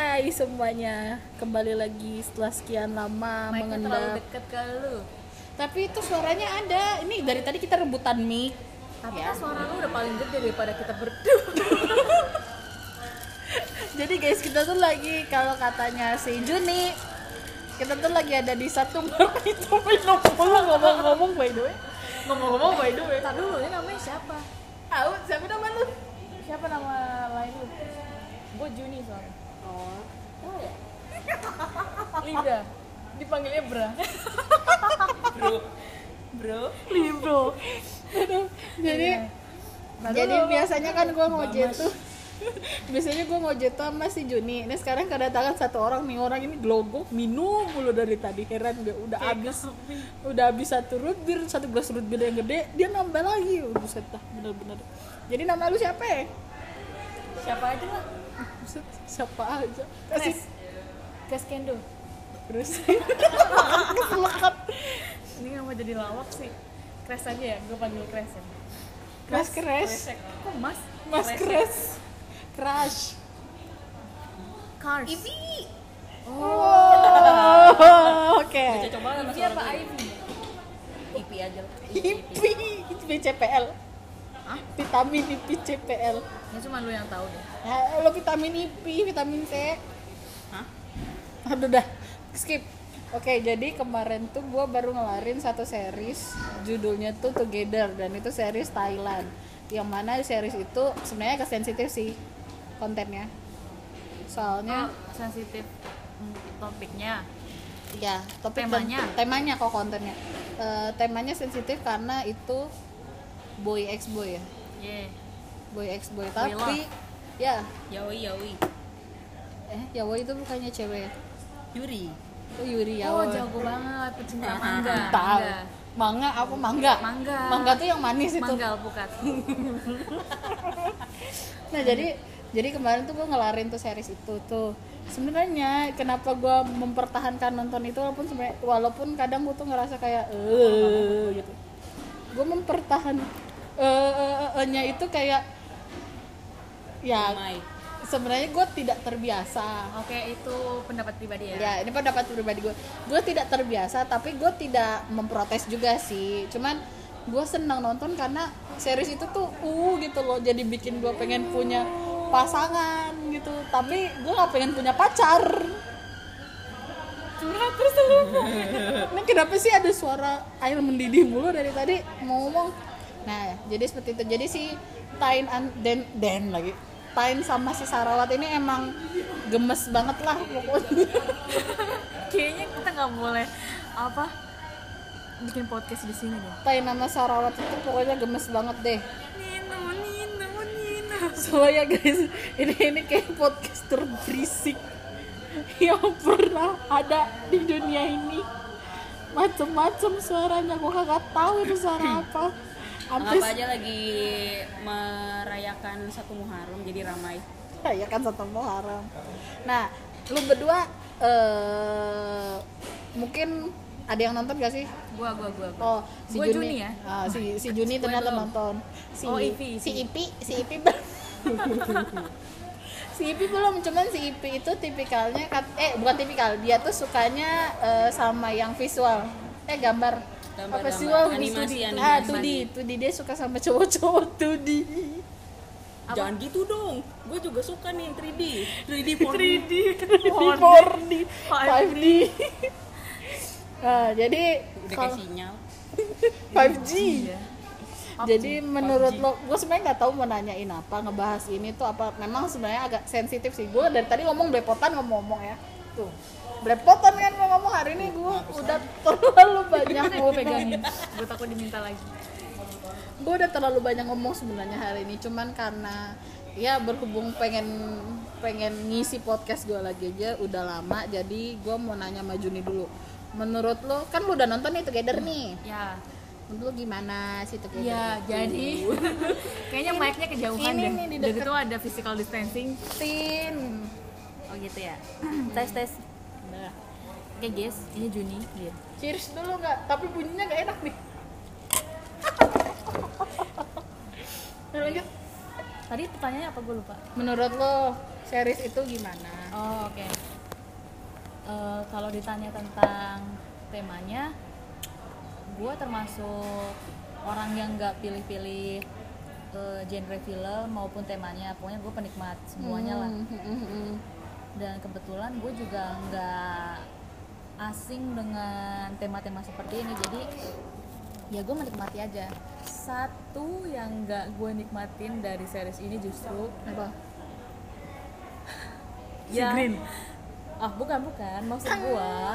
Hai semuanya, kembali lagi setelah sekian lama Mic-nya terlalu mengendap. deket ke lu Tapi itu suaranya ada. Ini dari tadi kita rebutan mic. Tapi Ya. kan suara lu udah paling gede daripada kita berdua Jadi guys kita tuh lagi kalau katanya si Juni kita tuh lagi ada di satu bar itu ngomong-ngomong by the way. Ngomong-ngomong by the way. Ntar dulu, ini namanya siapa? Tahu siapa nama lu? Siapa nama lain lu? Gue Juni soalnya Oh. Linda. Dipanggilnya Bra. Bro. Libro. Aduh, Jadi Nah, Jadi dulu. biasanya kan gue ngojek tuh Biasanya gue ngojek tuh sama si Juni. Ini sekarang kedatangan satu orang nih. Orang ini glogok minum mulu dari tadi. Heran gak udah habis. Udah habis satu root beer Satu gelas root beer yang gede. Dia nambah lagi. Oh, Buset dah. Bener-bener. Jadi nama lu siapa ya? Siapa aja lah Buset, siapa aja. Kres Kasih. Kres Kendo. Terus. Keselakat Ini gak mau jadi lawak sih. Kres aja ya, gue panggil Kres ya. Mas Kres Kresek. Kok mas? Mas. Kres Crush Cars. Oh, Oke. Coba Ivy apa Ivy? Ivy aja. IPI IPCPL Hah? vitamin IP CPL Ini cuma lu yang tahu deh. Ya, lo vitamin IP vitamin C. Hah? aduh dah. Skip. Oke jadi kemarin tuh gue baru ngelarin satu series. Judulnya tuh Together dan itu series Thailand. Yang mana series itu sebenarnya agak sensitif sih kontennya. Soalnya Oh, sensitif topiknya. Ya topik Temanya? temanya kok kontennya. Eh, temanya sensitif karena itu boy ex boy ya? Yeah. Boy ex boy tapi ya. Yaoi Yaoi. Eh Yawa itu bukannya cewek ya? Yuri. Oh Yuri Oh Yawa jago banget pecinta mangga tahu. Mangga. apa mangga Mangga. mangga tuh yang manis itu. Mangga alpukat nah jadi jadi kemarin tuh gue ngelarin tuh series itu tuh. Sebenarnya kenapa gue mempertahankan nonton itu walaupun sebenarnya walaupun kadang gue tuh ngerasa kayak eh gitu. Gue mempertahan eh, nya itu kayak ya sebenarnya gue tidak terbiasa. Oke itu pendapat pribadi ya? Ya ini pendapat pribadi gue gue tidak terbiasa tapi gue tidak memprotes juga sih. Cuman gue senang nonton karena series itu tuh uh gitu loh. Jadi bikin gue pengen punya pasangan gitu. Tapi gue gak pengen punya pacar. Curhat terus lu. Ini kenapa sih ada suara air mendidih mulu dari tadi? Mau ngomong nah jadi seperti itu. Jadi si Tain an Den Den lagi. Tain sama si Sarawat ini emang gemes banget lah pokoknya. Kayaknya kita nggak boleh apa bikin podcast di sini deh. Tain sama Sarawat itu pokoknya gemes banget deh. Nino Nino Nino. Soalnya guys ini ini kayak podcast terberisik. Yang pernah ada di dunia ini. Macem-macem suaranya gue kagak tahu itu suara apa Anggap Hampir aja lagi merayakan satu Muharram jadi ramai. ya kan satu Muharram. Nah, lu berdua eh mungkin ada yang nonton gak sih? Gua gua gua, gua. Oh, si Gua Juni, Juni ya? Ah, si si Juni Gua ternyata belum. nonton. Si Oh, Ipi, si Ipi. Si Ipi si Ipi belum, cuman si Ipi itu tipikalnya eh bukan tipikal, dia tuh sukanya eh, sama yang visual. Eh gambar. Gambar, apa gambar. visual? Animasi, Ah, animasi. 2D, 2D dia suka sama cowok-cowok 2D. Jangan gitu dong. Gue juga suka nih yang 3D. 3D 3D, 3D, 4D, 5D. Nah, jadi kalau sinyal. 5G. Iya. Jadi menurut lo, gue sebenarnya nggak tahu mau nanyain apa, ngebahas ini tuh apa. Memang sebenarnya agak sensitif sih. Gue dari tadi ngomong belepotan ngomong-ngomong ya. Tuh, belepotan kan mau ngomong hari ini gue udah terlalu banyak gue pegangin gue takut diminta lagi Gue udah terlalu banyak ngomong sebenarnya hari ini. Cuman karena ya berhubung pengen pengen ngisi podcast gue lagi aja udah lama. Jadi gue mau nanya sama Juni dulu. Menurut lo, kan lo udah nonton nih Together nih. ya Menurut lo gimana sih Together? ya itu? jadi kayaknya mic-nya kejauhan ini deh deket. itu ada physical distancing Tin. oh gitu ya tes tes. Oke guys ini Juni dia Cheers dulu nggak? Tapi bunyinya nggak enak nih. Nah, lanjut. tadi pertanyaannya apa gue lupa Menurut lo series itu gimana Oh oke. Eh, kalau ditanya tentang temanya, gue termasuk orang yang nggak pilih-pilih eh, genre film maupun temanya. Pokoknya gue penikmat semuanya lah. Hmm, hmm, hmm. Dan kebetulan gue juga nggak asing dengan tema-tema seperti ini. Jadi ya gue menikmati aja. Satu yang nggak gue nikmatin dari series ini justru apa? Ya. Ah bukan bukan. Maksud gua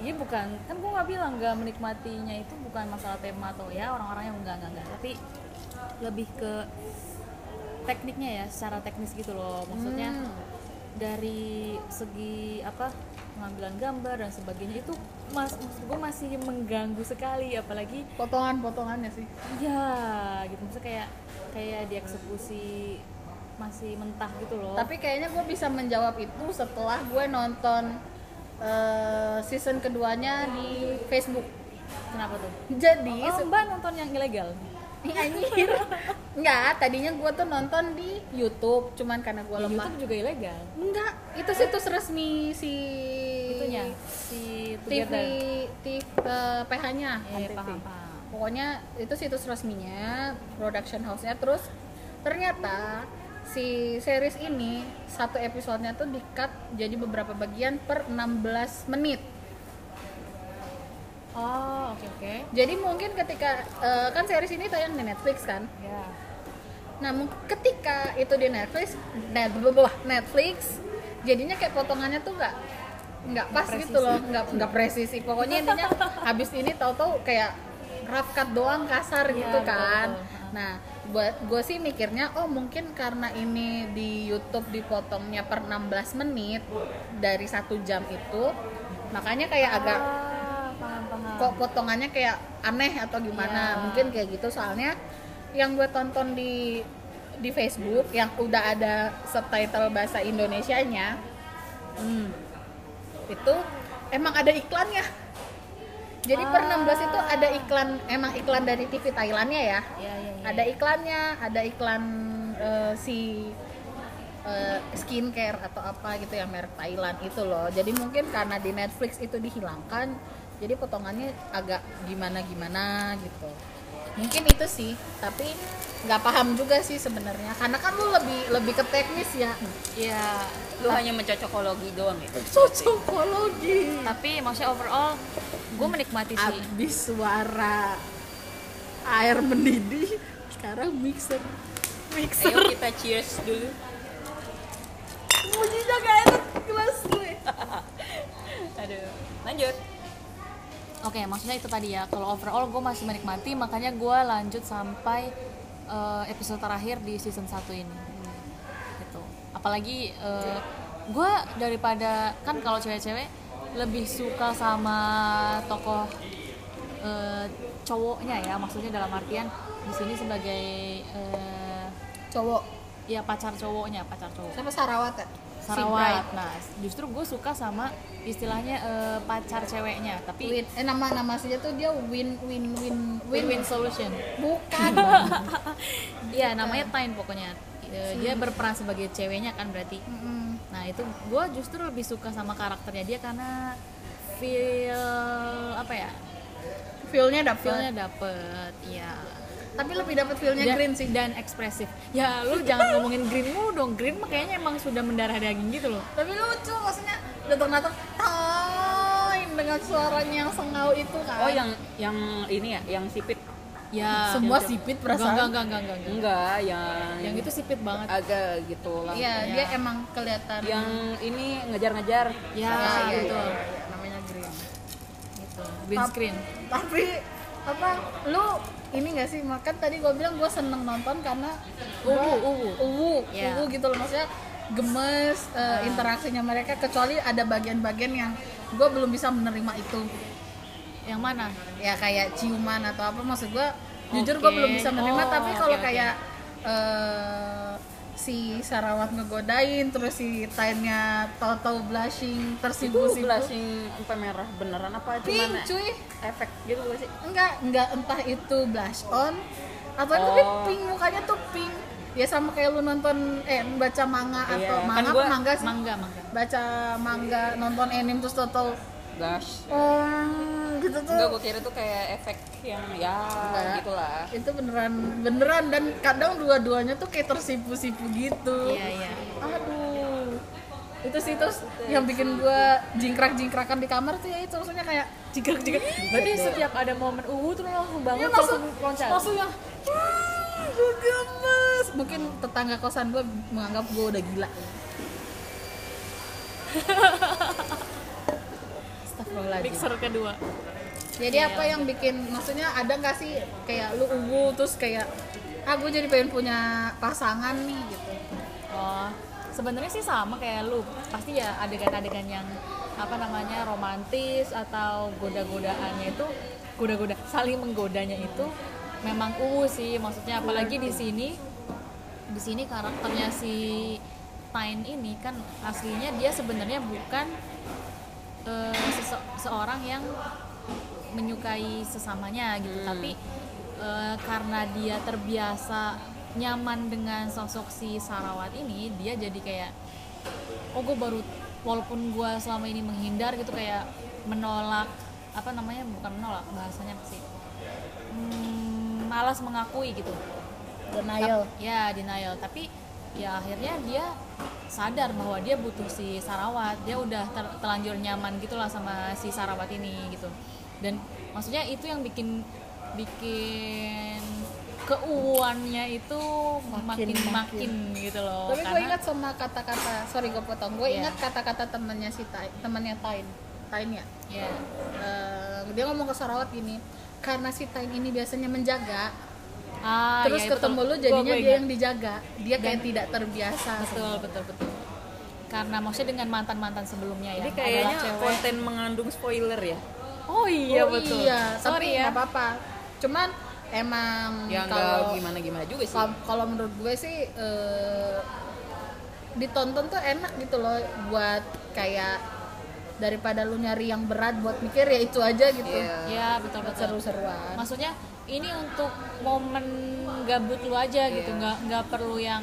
iya bukan. Kan gua nggak bilang nggak menikmatinya itu bukan masalah tema atau ya orang-orang yang enggak enggak enggak tapi lebih ke tekniknya ya secara teknis gitu loh. Maksudnya Hmm. Dari segi apa pengambilan gambar dan sebagainya itu mas maksud gue masih mengganggu sekali apalagi potongan-potongannya sih. Ya gitu. Maksudnya kayak kayak dieksekusi masih mentah gitu loh. Tapi kayaknya gue bisa menjawab itu setelah gue nonton eh, season keduanya di Facebook. Kenapa tuh? Jadi oh, mbak nonton yang ilegal Anjir. Enggak tadinya gue tuh nonton di YouTube cuman karena gue lemah YouTube juga ilegal? Enggak itu situs resmi si itunya? si TV. TV PH-nya paham, paham. pokoknya itu situs resminya production house-nya. Terus ternyata si series ini satu episodenya tuh di cut jadi beberapa bagian per 16 menit oh oke oke. Jadi mungkin ketika eh, kan series ini tayang di Netflix kan? Ya nah mung- ketika itu di Netflix net, Netflix jadinya kayak potongannya tuh nggak nggak pas presisi. gitu loh. nggak nggak presisi. Pokoknya intinya habis ini tahu-tahu kayak rough cut doang kasar Iya, gitu kan. betul. nah buat gue sih mikirnya oh mungkin karena ini di YouTube dipotongnya per 16 menit dari satu jam itu makanya kayak agak paham kok potongannya kayak aneh atau gimana Iya. mungkin kayak gitu soalnya yang gue tonton di di Facebook yang udah ada subtitle bahasa Indonesianya hmm. itu emang ada iklannya jadi per Ah. 16 itu ada iklan emang iklan dari TV Thailandnya ya ya ya, ya. ada iklannya ada iklan eh, si eh, skincare atau apa gitu yang merek Thailand itu loh jadi mungkin karena di Netflix itu dihilangkan jadi potongannya agak gimana gimana gitu mungkin itu sih tapi nggak paham juga sih sebenarnya karena kan lu lebih lebih ke teknis ya ya Lu hanya mencocokologi doang ya? cocokologi tapi maksudnya overall gue menikmati sih abis suara air mendidih sekarang mixer mixer Ayo kita cheers dulu. bunyinya gak enak gelas gue Aduh. Lanjut. Oke, maksudnya itu tadi ya. Kalau overall gue masih menikmati, makanya gue lanjut sampai eh, episode terakhir di season 1 ini. Gitu. Apalagi gue daripada kan kalau cewek-cewek lebih suka sama tokoh eh, cowoknya ya, maksudnya dalam artian di sini sebagai eh, cowok ya pacar cowoknya, pacar cowok. siapa Sarawat Si Sarawat. Nah, justru gue suka sama istilahnya eh, pacar ceweknya, tapi Win eh nama nama aslinya tuh dia win win win win-win solution. bukan Iya, namanya Tain pokoknya. Eh, Dia berperan sebagai ceweknya kan berarti. Mm-mm. Nah, itu gue justru lebih suka sama karakternya dia karena feel apa ya? feelnya dapet Feelnya dapet, iya. Tapi lebih dapet feelnya Dan- green sih dan ekspresif. Ya, lu jangan ngomongin green mulu dong. Green mah kayaknya emang sudah mendarah daging gitu loh. tapi lucu maksudnya datang-datang time dengan suaranya yang sengau itu kan Oh yang yang ini ya, yang sipit. Ya, semua yang- sipit Enggak, perasaan enggak, enggak, enggak, enggak, enggak. Enggak, yang Yang itu sipit banget. agak gitu lah. iya Ya. dia emang kelihatan Yang ini ngejar-ngejar. Ya, Iya, iya, gitu. iya, iya, namanya green Gitu. Green Tap- screen. tapi apa lu ini gak sih makan tadi gue bilang gue seneng nonton karena Uwu, uwu. uwu Iya. uwu gitu loh maksudnya gemes eh, interaksinya mereka kecuali ada bagian-bagian yang gue belum bisa menerima itu Yang mana? ya kayak ciuman atau apa maksud gue jujur gue belum bisa menerima Oh, tapi kalau oke. kayak eh, si Sarawat ngegodain terus si Tainnya tahu-tahu blushing Itu tersipu-sipu blushing sampai merah beneran apa pink cuman cuy. Efek gitu gak sih? enggak enggak entah itu blush on atau tapi Oh. pink mukanya tuh pink. Ya sama kayak lu nonton eh baca manga Iya, atau kan manga apa manga sih? mangga mangga baca manga nonton anime terus tau Gosh. oh gitu tuh. Enggak, gue kira tuh kayak efek yang ya Enggak. gitulah. itu beneran beneran dan kadang dua-duanya tuh kayak tersipu-sipu gitu. Iya iya. Aduh. Itu sih terus yang bikin gua jingkrak-jingkrakan di kamar tuh ya itu maksudnya kayak jingkrak jingkrak berarti setiap ada momen uwu tuh langsung bangun Iya, langsung loncat. langsung yang "Hmm, gua gemes. Mungkin tetangga kosan gua menganggap gua udah gila Astagfirullahaladzim mixer kedua Jadi apa yang bikin maksudnya ada nggak sih kayak lu uwu terus kayak ah gue jadi pengen punya pasangan nih gitu. Oh, sebenarnya sih sama kayak lu. Pasti ya adegan-adegan yang apa namanya romantis atau goda-godaannya itu goda-goda saling menggodanya itu memang uwu sih maksudnya apalagi di sini di sini karakternya si Tain ini kan aslinya dia sebenarnya bukan eh, sese- seorang yang menyukai sesamanya gitu. Tapi eh, karena dia terbiasa nyaman dengan sosok si Sarawat ini dia jadi kayak oh gue baru walaupun gue selama ini menghindar gitu kayak menolak apa namanya bukan menolak bahasanya apa sih? Hmm, malas mengakui gitu. Denial. Ya denial. Tapi ya akhirnya dia sadar bahwa dia butuh si Sarawat dia udah ter- terlanjur nyaman gitulah sama si Sarawat ini gitu dan maksudnya itu yang bikin bikin keuannya itu Makin- makin makin, makin. gitu loh Tapi gue ingat sama kata-kata, sorry gue potong. Gue Iya. ingat kata-kata temannya si Tain, temannya Tain, Tain ya. ya Eh, dia ngomong ke Sarawat gini, karena si Tain ini biasanya menjaga, ah, terus ya, ketemu betul. lu Gua- jadinya gua dia ingat. yang dijaga. Dia kayak tidak terbiasa. betul betul betul karena maksudnya dengan mantan mantan sebelumnya ya Jadi kayaknya cewek konten mengandung spoiler ya. oh iya Oh betul Iya, sorry tapi ya nggak apa-apa. Cuman emang Ya kalau enggak gimana-gimana juga sih. Kal- kalau menurut gue sih eh, ditonton tuh enak gitu loh buat kayak daripada lu nyari yang berat buat mikir ya itu aja gitu Iya. ya betul buat betul seru-seruan maksudnya ini untuk momen gabut lu aja gitu Iya. nggak nggak perlu yang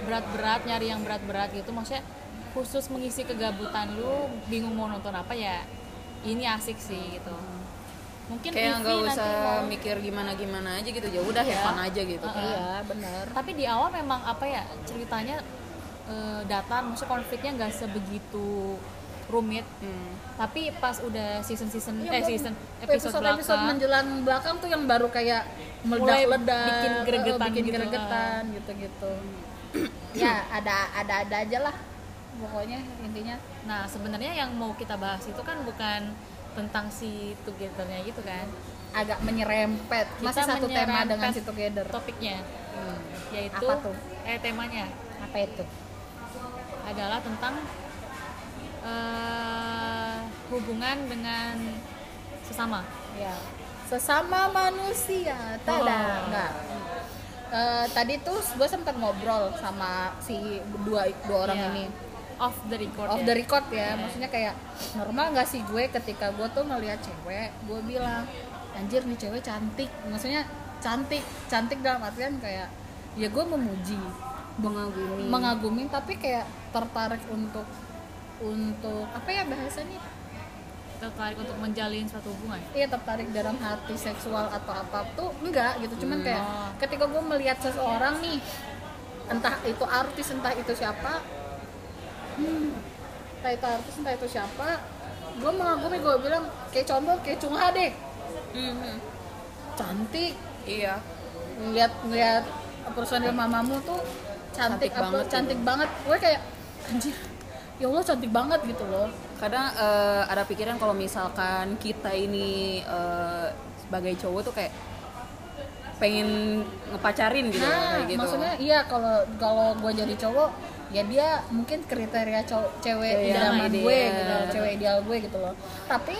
berat-berat nyari yang berat-berat gitu maksudnya khusus mengisi kegabutan lu bingung mau nonton apa ya ini asik sih gitu mungkin Kayak nggak usah mau- mikir gimana-gimana aja gitu. Ya udah Iya. fun aja gitu. Heeh. iya benar tapi di awal memang apa ya ceritanya eh, datar maksudnya konfliknya nggak sebegitu rumit. Hmm. tapi pas udah season season Iya, eh season episode, episode belakang menjelang belakang tuh yang baru kayak meledak-ledak bikin eh, gregetan bikin gitu, gregetan gitu-gitu. Ya ada ada ada aja lah pokoknya intinya. Nah, sebenarnya yang mau kita bahas itu kan bukan tentang si togethernya gitu kan. agak menyerempet. Masih Kita satu tema dengan si together. Topiknya. Hmm. yaitu Apa tuh? eh temanya. Apa itu? Adalah tentang eh, hubungan dengan sesama. ya sesama manusia tada Oh. enggak Eh, tadi tuh gue sempat ngobrol sama si dua dua orang Iya. ini Off the record off ya. the record ya Iya. maksudnya kayak normal nggak sih gue ketika gue tuh ngeliat cewek gue bilang anjir nih cewek cantik maksudnya cantik cantik dalam artian kayak ya gue memuji Mengagumi. mengagumi tapi kayak tertarik untuk untuk apa ya bahasanya tertarik untuk menjalin suatu hubungan. iya tertarik dalam hati seksual atau apa tuh enggak gitu cuman kayak Oh. ketika gue melihat seseorang nih entah itu artis entah itu siapa hmm, entah itu artis entah itu siapa gue mengagumi gue bilang kayak contoh kayak Chung Ha deh Mhm. cantik Iya. ngeliat ngeliat personil mamamu tuh cantik, Cantik apa banget cantik banget gue kayak anjir ya Allah cantik banget gitu loh Kadang eh, ada pikiran kalau misalkan kita ini eh, sebagai cowok tuh kayak pengen ngepacarin gitu nah kayak gitu. maksudnya iya kalau kalau gue jadi cowok ya dia mungkin kriteria cowok cewek Iya, idaman ideal. gue gitu cewek ideal gue gitu loh tapi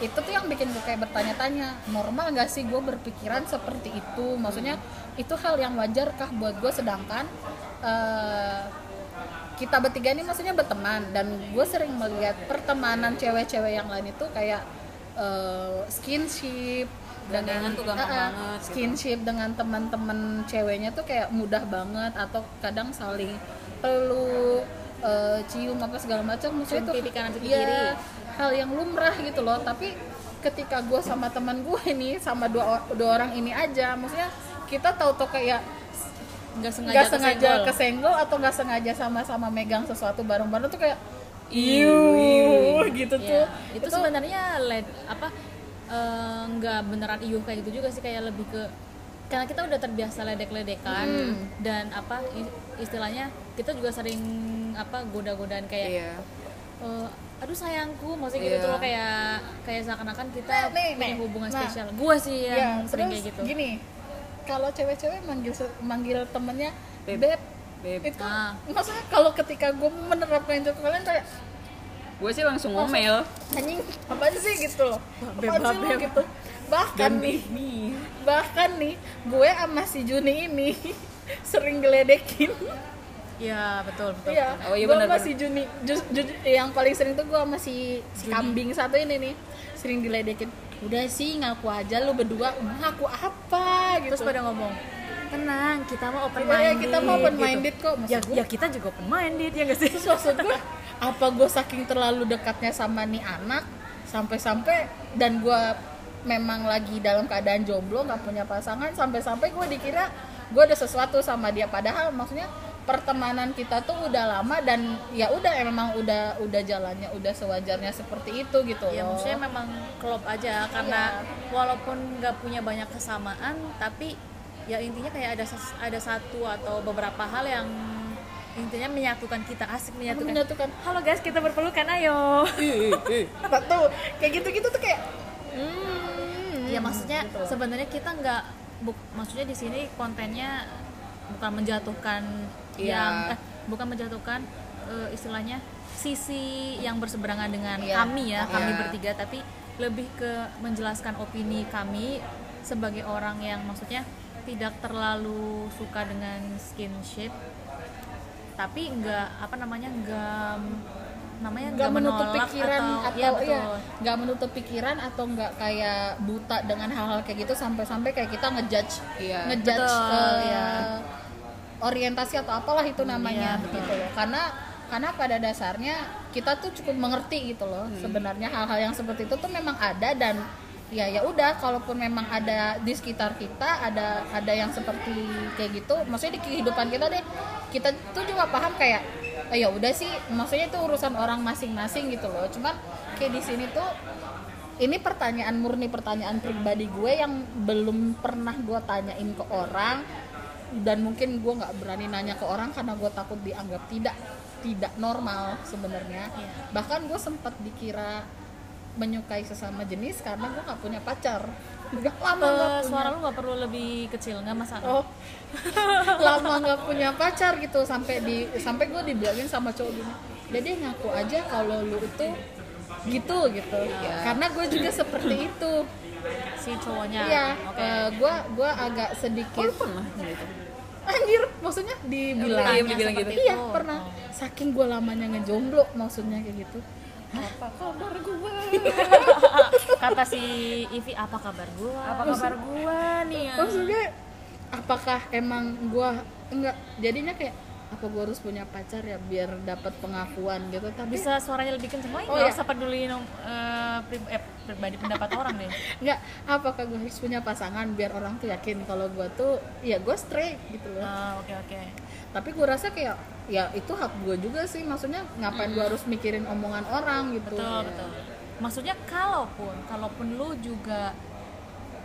itu tuh yang bikin gue kayak bertanya-tanya normal gak sih gue berpikiran seperti itu maksudnya itu hal yang wajar kah buat gue sedangkan eh, kita bertiga ini maksudnya berteman dan gue sering melihat pertemanan cewek-cewek yang lain itu kayak eh, skinship Gandengan tuh gampang ah, banget, gitu. skinship dengan teman-teman ceweknya tuh kayak mudah banget atau kadang saling peluk eh, cium apa segala macam maksudnya pipi kanan, ya, kiri. hal yang lumrah gitu loh tapi ketika gue sama teman gue ini sama dua dua orang ini aja maksudnya kita tahu tuh kayak nggak sengaja nggak sengaja kesenggol. kesenggol atau nggak sengaja sama-sama megang sesuatu bareng-bareng tuh kayak Iu, iu gitu Iya, tuh itu sebenarnya led apa eh, nggak beneran iuh kayak gitu juga sih kayak lebih ke karena kita udah terbiasa ledek-ledekan Hmm. dan apa istilahnya kita juga sering apa goda-godaan kayak Iya. eh, aduh sayangku maksudnya gitu Iya. tuh loh kayak kayak seakan-akan kita Nih, nih, punya nih. hubungan Nah. spesial gue sih ya yang sering terus kayak gitu gini kalau cewek-cewek manggil manggil temennya Beb. beb, Beb. itu Ah. maksudnya kalau ketika gue menerapkan itu ke kalian kayak gue sih langsung ngomel anjing apa sih gitu loh Beb, apaan sih lu beb. gitu bahkan nih nih bahkan nih gue sama si Juni ini sering geledekin Iya betul betul, Iya, Oh, iya gue benar, masih Juni, Ju- Ju- yang paling sering tuh gue masih si kambing satu ini nih, sering diledekin. Udah sih ngaku aja lu berdua, ngaku apa gitu. terus pada ngomong tenang kita mau open Iya, minded kita mau open gitu. minded kok, maksud ya, gua. ya kita juga open minded ya gak sih Terus maksud gue, apa gue saking terlalu dekatnya sama nih anak, sampai-sampai dan gue memang lagi dalam keadaan jomblo, nggak punya pasangan, sampai-sampai gue dikira gue ada sesuatu sama dia. Padahal maksudnya pertemanan kita tuh udah lama dan ya udah emang udah udah jalannya udah sewajarnya seperti itu gitu ya loh. maksudnya memang klop aja karena walaupun nggak punya banyak kesamaan tapi ya intinya kayak ada ada satu atau beberapa hal yang intinya menyatukan kita asik menyatukan. Menyatukan. Halo guys kita berpelukan ayo. Tuh kayak gitu-gitu tuh kayak hmm, ya maksudnya gitu sebenarnya kita nggak maksudnya di sini kontennya bukan menjatuhkan Iya. yang eh, bukan menjatuhkan eh, istilahnya sisi yang berseberangan dengan Iya. kami ya kami Iya. bertiga tapi lebih ke menjelaskan opini kami sebagai orang yang maksudnya tidak terlalu suka dengan skinship tapi nggak apa namanya nggak namanya nggak menutup pikiran atau, atau, iya ya betul nggak menutup pikiran atau nggak kayak buta dengan hal-hal kayak gitu sampai-sampai kayak kita ngejudge Iya. ngejudge Betul, eh, iya. Orientasi atau apalah itu namanya Iya, betul. gitu loh karena karena pada dasarnya kita tuh cukup mengerti gitu loh Hmm. sebenarnya hal-hal yang seperti itu tuh memang ada dan ya ya udah kalaupun memang ada di sekitar kita ada ada yang seperti kayak gitu maksudnya di kehidupan kita deh kita tuh juga paham kayak oh, ya udah sih maksudnya itu urusan orang masing-masing gitu loh cuman kayak di sini tuh ini pertanyaan murni pertanyaan pribadi gue yang belum pernah gue tanyain ke orang dan mungkin gue nggak berani nanya ke orang karena gue takut dianggap tidak tidak normal sebenarnya. Iya. bahkan gue sempat dikira menyukai sesama jenis karena gue nggak punya pacar. Udah lama nggak Eh, punya. suara lu nggak perlu lebih kecil nggak masalah oh. Lama nggak punya pacar gitu sampai di sampai gue dibilangin sama cowok gini jadi ngaku aja kalau lu itu gitu gitu. Karena gue juga seperti itu si cowoknya. Iya oke. eh, gue gue agak sedikit pernah gitu anjir maksudnya dibilang Tanya dibilang gitu. iya itu. pernah. Saking gue lamanya ngejomblo maksudnya kayak gitu. Apa kabar gue kata si Ivi apa kabar gua? Apa kabar gua nih ya? maksudnya apakah emang gue enggak jadinya kayak apa gue harus punya pacar ya biar dapat pengakuan gitu? Tapi bisa suaranya lebih kenceng. Lagi Oh, nggak iya. usah peduli eh, pri- eh, pribadi pendapat orang deh. Nggak apakah gue harus punya pasangan biar orang tuh yakin kalau gue tuh ya gue straight gitu loh. Ah, oke oke. Tapi gue rasa kayak ya itu hak gue juga sih. Maksudnya ngapain gue harus mikirin omongan orang gitu? Betul betul. Maksudnya kalaupun kalaupun lu juga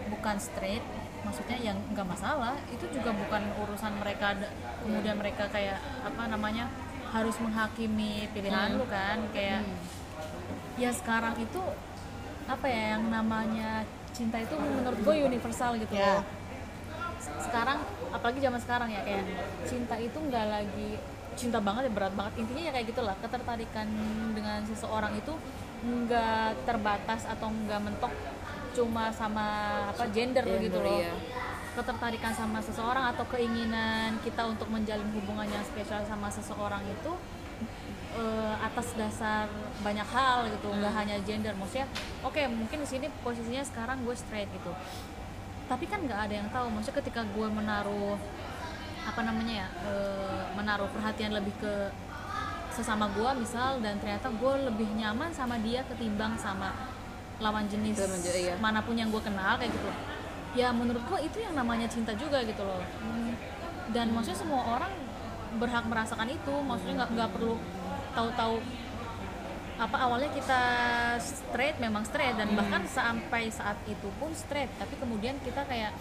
bukan straight maksudnya yang nggak masalah itu juga bukan urusan mereka kemudian mereka kayak apa namanya harus menghakimi pilihan lu kan kayak ya sekarang itu apa ya yang namanya cinta itu menurut gue universal gitu Ya. loh. Sekarang apalagi zaman sekarang ya kayak cinta itu nggak lagi cinta banget ya berat banget. Intinya ya kayak gitulah ketertarikan dengan seseorang itu nggak terbatas atau nggak mentok cuma sama apa gender gitu loh. iya. ketertarikan sama seseorang atau keinginan kita untuk menjalin hubungan yang spesial sama seseorang itu eh, atas dasar banyak hal gitu. Nggak hanya gender maksudnya oke mungkin di sini posisinya sekarang gue straight gitu. Tapi kan nggak ada yang tahu maksudnya ketika gue menaruh apa namanya ya eh, menaruh perhatian lebih ke sesama gue misal dan ternyata gue lebih nyaman sama dia ketimbang sama lawan jenis iya. mana pun yang gue kenal kayak gitu ya menurut gue itu yang namanya cinta juga gitu loh. Dan maksudnya semua orang berhak merasakan itu. Maksudnya nggak nggak perlu tahu-tahu apa awalnya kita straight memang straight. Dan bahkan sampai saat itu pun straight. Tapi kemudian kita kayak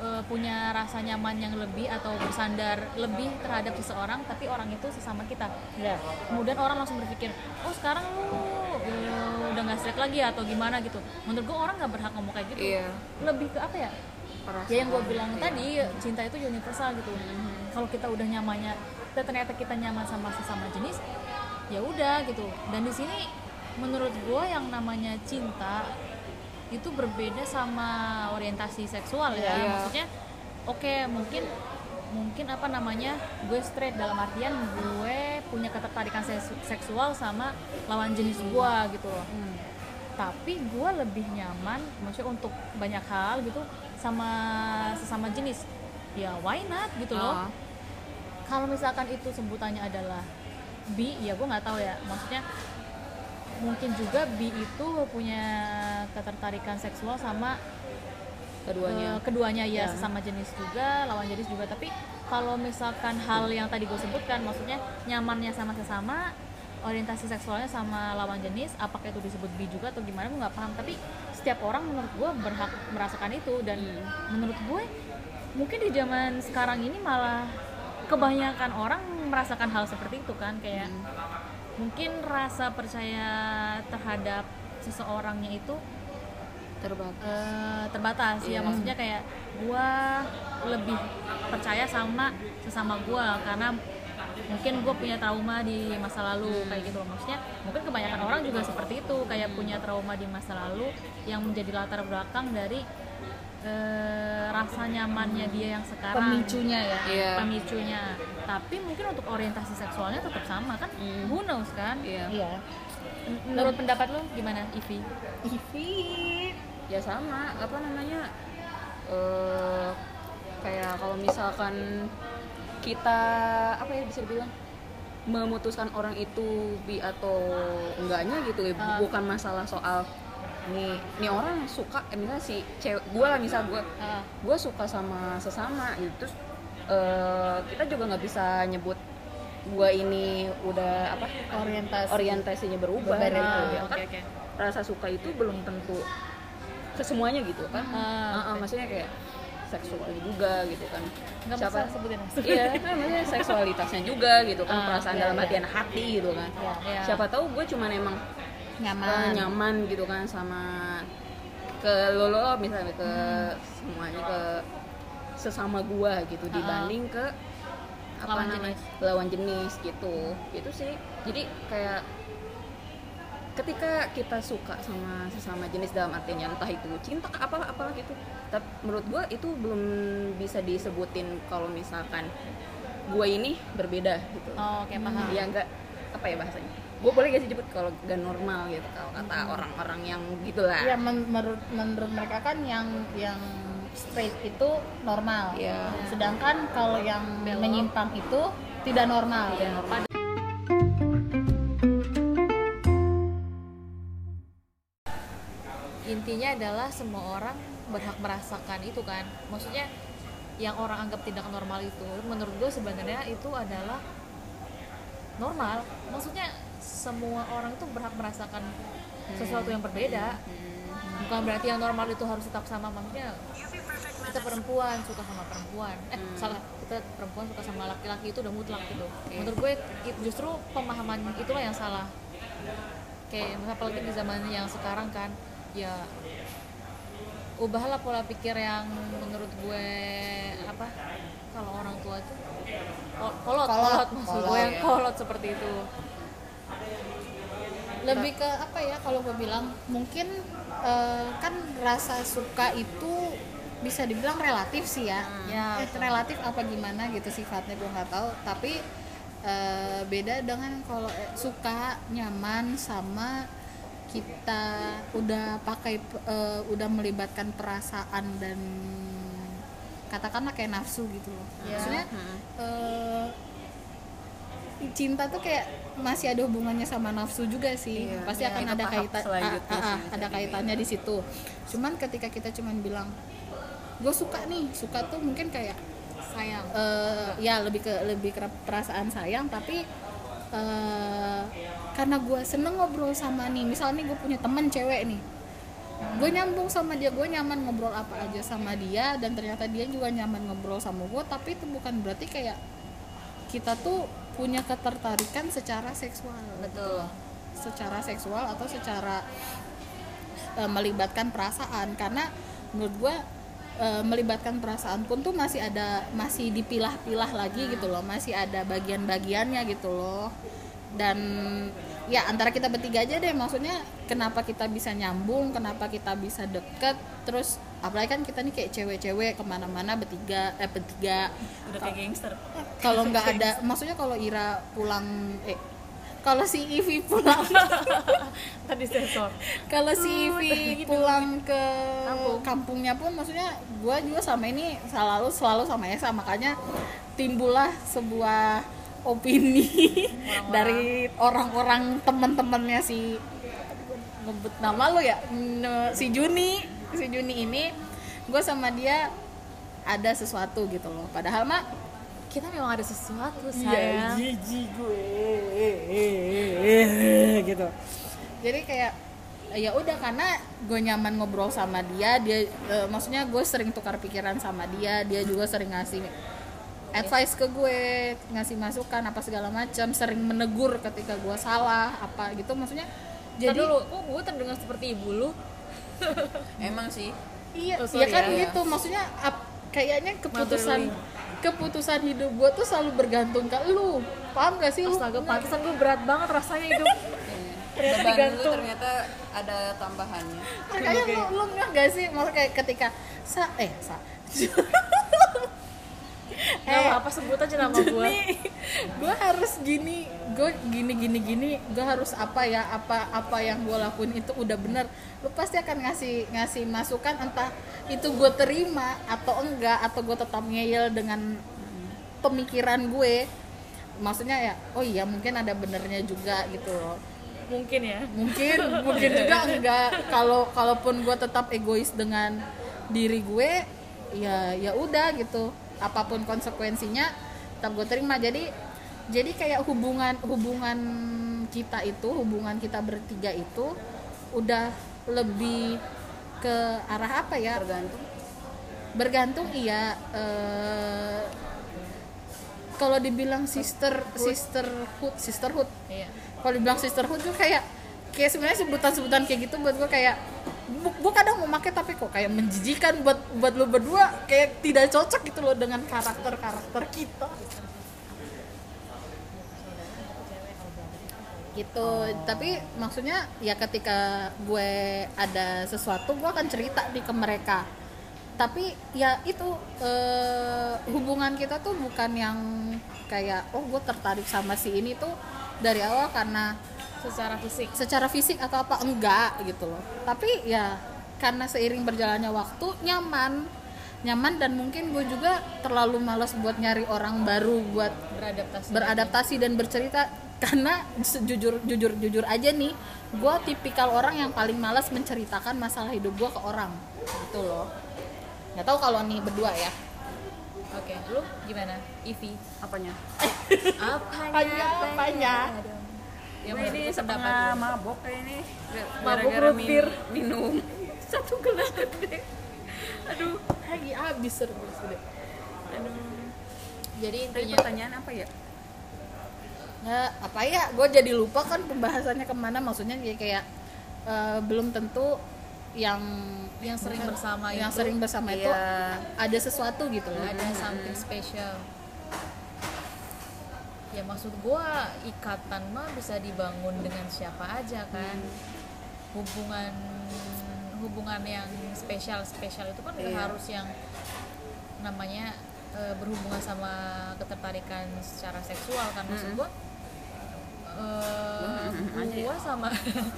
eh, punya rasa nyaman yang lebih atau bersandar lebih terhadap seseorang tapi orang itu sesama kita. Ya. Kemudian orang langsung berpikir oh sekarang lu eh, udah nggak straight lagi atau gimana gitu. Menurut gue orang nggak berhak ngomong kayak gitu. Iya. lebih ke apa ya? Perasaan, ya yang gue bilang iya. tadi cinta itu universal gitu. Kalau kita udah nyamannya dan ternyata kita nyaman sama sesama jenis ya udah gitu. Dan di sini menurut gue yang namanya cinta itu berbeda sama orientasi seksual ya. Iya. maksudnya oke mungkin mungkin apa namanya gue straight dalam artian gue punya ketertarikan seks- seksual sama lawan jenis gue gitu loh. Tapi gue lebih nyaman maksudnya untuk banyak hal gitu sama sesama jenis. Ya why not gitu loh. Ah. kalau misalkan itu sebutannya adalah bi ya gue nggak tahu ya. Maksudnya mungkin juga bi itu punya ketertarikan seksual sama keduanya. Eh, keduanya ya Ya. sesama jenis juga lawan jenis juga. Tapi kalau misalkan hal yang tadi gue sebutkan maksudnya nyamannya sama sesama orientasi seksualnya sama lawan jenis apakah itu disebut bi juga atau gimana gue nggak paham. Tapi setiap orang menurut gue berhak merasakan itu. Dan menurut gue mungkin di zaman sekarang ini malah kebanyakan orang merasakan hal seperti itu kan kayak mungkin rasa percaya terhadap seseorangnya itu terbatas. eh, terbatas ya. Iya. maksudnya kayak gua lebih percaya sama sesama gua karena mungkin gue punya trauma di masa lalu kayak gitu. Loh maksudnya mungkin kebanyakan orang juga seperti itu kayak punya trauma di masa lalu yang menjadi latar belakang dari eh, rasa nyamannya dia yang sekarang. Pemicunya ya? Iya. pemicunya tapi mungkin untuk orientasi seksualnya tetap sama kan? Who knows kan? Iya. Iya. Menurut pendapat lo gimana Ivi? Ivi? Ya sama apa namanya eh kayak kalau misalkan kita apa ya bisa dibilang memutuskan orang itu bi atau enggaknya gitu ya Ah. bukan masalah soal nih nih orang suka eh, misalnya si cewek gue lah misal gue Ah, gue suka sama sesama gitu terus eh, kita juga nggak bisa nyebut gue ini udah apa orientasi. orientasinya berubah. Berbeda gitu ah, ya. kan oke rasa suka itu belum tentu ke semuanya gitu kan. Ah, ah, oke. maksudnya kayak seksual juga gitu kan. Nggak Siapa- sebutin. Iya kan maksudnya seksualitasnya juga gitu kan Ah, perasaan iya, dalam iya. artian hati gitu kan. Iya, iya. siapa tahu gue cuman emang nyaman. eh, nyaman gitu kan sama ke lo lo misalnya ke semuanya ke sesama gua gitu Ah, dibanding ke apa Lawan namanya jenis. lawan jenis gitu. Itu sih. Jadi kayak ketika kita suka sama sesama jenis dalam artinya entah itu cinta apalah apalah gitu tapi menurut gua itu belum bisa disebutin kalau misalkan gua ini berbeda gitu. Oh, oke paham. ya enggak apa ya bahasanya? Gue boleh gak sih jemput kalau gak normal gitu kalau kata Hmm. orang-orang yang gitulah ya men- menurut menurut mereka kan yang yang straight itu normal. Iya. sedangkan kalau yang Belok. menyimpang itu tidak normal. Normal. intinya adalah semua orang berhak merasakan itu kan. Maksudnya yang orang anggap tidak normal itu menurut gue sebenarnya itu adalah normal. Maksudnya semua orang tuh berhak merasakan sesuatu yang berbeda. Bukan berarti yang normal itu harus tetap sama maksudnya kita perempuan suka sama perempuan. Eh salah kita perempuan suka sama laki-laki itu udah mutlak gitu. Menurut gue justru pemahaman itulah yang salah. Kayak apalagi di zaman yang sekarang kan ya ubahlah pola pikir yang menurut gue apa kalau orang tua itu kol- kolot Kolot, kolot maksud gue kolot, yang ya. kolot seperti itu. Lebih ke apa ya kalau gue bilang mungkin eh, kan rasa suka itu bisa dibilang relatif sih ya. Ya, Eh, relatif apa gimana gitu sifatnya gue nggak tahu. Tapi eh, beda dengan kalau eh, suka nyaman sama kita udah pakai eh, udah melibatkan perasaan dan katakanlah kayak nafsu gitu loh. Iya. maksudnya Hmm. eh, cinta tuh kayak masih ada hubungannya sama nafsu juga sih. Iya, pasti iya. akan ada kaitan ah, ah, sih, ada kaitannya di situ. Cuman ketika kita cuman bilang gue suka nih suka tuh mungkin kayak sayang. Eh, ya lebih ke lebih ke perasaan sayang tapi eh, karena gue seneng ngobrol sama nih misalnya nih gue punya temen cewek nih gue nyambung sama dia gue nyaman ngobrol apa aja sama dia dan ternyata dia juga nyaman ngobrol sama gue tapi itu bukan berarti kayak kita tuh punya ketertarikan secara seksual. Betul. Secara seksual atau secara eh, melibatkan perasaan karena menurut gue eh, melibatkan perasaan pun tuh masih ada masih dipilah-pilah lagi gitu loh. Masih ada bagian-bagiannya gitu loh. Dan ya antara kita bertiga aja deh maksudnya kenapa kita bisa nyambung kenapa kita bisa deket terus apalagi kan kita nih kayak cewek-cewek ke mana-mana bertiga eh bertiga. Udah kayak gangster. Kalau nggak ada maksudnya kalau Ira pulang eh kalau si Ivi pulang. Tadi sensor. Kalau si Ivi pulang ke Kampung. kampungnya pun maksudnya gue juga sama ini selalu selalu sama Esa. Makanya timbullah sebuah opini dari orang-orang teman-temannya si ngebut nama lo ya? Si Juni. Si Juni ini gue sama dia ada sesuatu gitu loh. Padahal mah kita memang ada sesuatu Iya, sayang. jijik gue. Gitu. Jadi kayak ya udah karena gue nyaman ngobrol sama dia dia eh, maksudnya gue sering tukar pikiran sama dia dia juga sering ngasih advice ke gue ngasih masukan apa segala macam sering menegur ketika gue salah apa gitu maksudnya jadi dulu kok gue terdengar seperti ibu lu? Emang sih. Iya Oh, ya sorry kan ya. gitu maksudnya ap- kayaknya keputusan Motherly. Keputusan hidup gue tuh selalu bergantung ke lu. Paham gak sih lu? Astaga pantesan gue berat banget rasanya hidup. Ternyata beban lu digantung. ternyata ada tambahannya. Makanya lu lu nggak gak sih? Maksudnya kayak ketika sa eh sa Gak apa-apa sebut aja nama gue gue harus gini gue gini gini gini. Gue harus apa ya apa apa yang gue lakuin itu udah bener. Lu pasti akan ngasih ngasih masukan entah itu gue terima atau enggak atau gue tetap ngeyel dengan pemikiran gue. Maksudnya ya oh iya mungkin ada benernya juga gitu loh. Mungkin ya. Mungkin mungkin juga enggak. Kalau kalaupun gue tetap egois dengan diri gue ya ya udah gitu apa pun konsekuensinya tetap gue terima. Jadi jadi kayak hubungan hubungan kita itu hubungan kita bertiga itu udah lebih ke arah apa ya? Tergantung. Bergantung iya eh, kalau dibilang sister sisterhood sisterhood. Iya. Kalau dibilang sisterhood tuh kayak kayak sebenarnya sebutan-sebutan kayak gitu buat gue kayak gue kadang mau pakai tapi kok kayak menjijikan buat buat lo berdua kayak tidak cocok gitu loh dengan karakter karakter kita. Gitu. Tapi maksudnya ya ketika gue ada sesuatu gue akan cerita nih ke mereka. Tapi ya itu eh, hubungan kita tuh bukan yang kayak oh gue tertarik sama si ini tuh dari awal karena secara fisik. Secara fisik atau apa? Enggak gitu loh. Tapi ya karena seiring berjalannya waktu nyaman. Nyaman dan mungkin gue juga terlalu malas buat nyari orang baru buat beradaptasi. beradaptasi dan bercerita. Karena jujur jujur jujur aja nih gue tipikal orang yang paling malas menceritakan masalah hidup gue ke orang. Gitu loh. Nggak tahu kalau nih berdua ya. Oke lu gimana? Ivi? Apanya? Apanya apanya ya Gue ini setengah mabok kayak ini. Mabok root min- beer. minum. Satu gelas gede. Aduh. Lagi habis terus deh aduh. Jadi intinya pertanyaan apa ya? Ya apa ya? Gue jadi lupa kan pembahasannya ke mana. Maksudnya kayak kayak eh, belum tentu yang yang sering bersama yang itu. sering bersama itu Iya. ada sesuatu gitu loh. Ada something special ya maksud gua ikatan mah bisa dibangun dengan siapa aja kan hubungan hubungan yang spesial spesial itu kan Iya. harus yang namanya eh, berhubungan sama ketertarikan secara seksual kan maksud Mm-mm. gue eh, Mm-mm aja ya. gue sama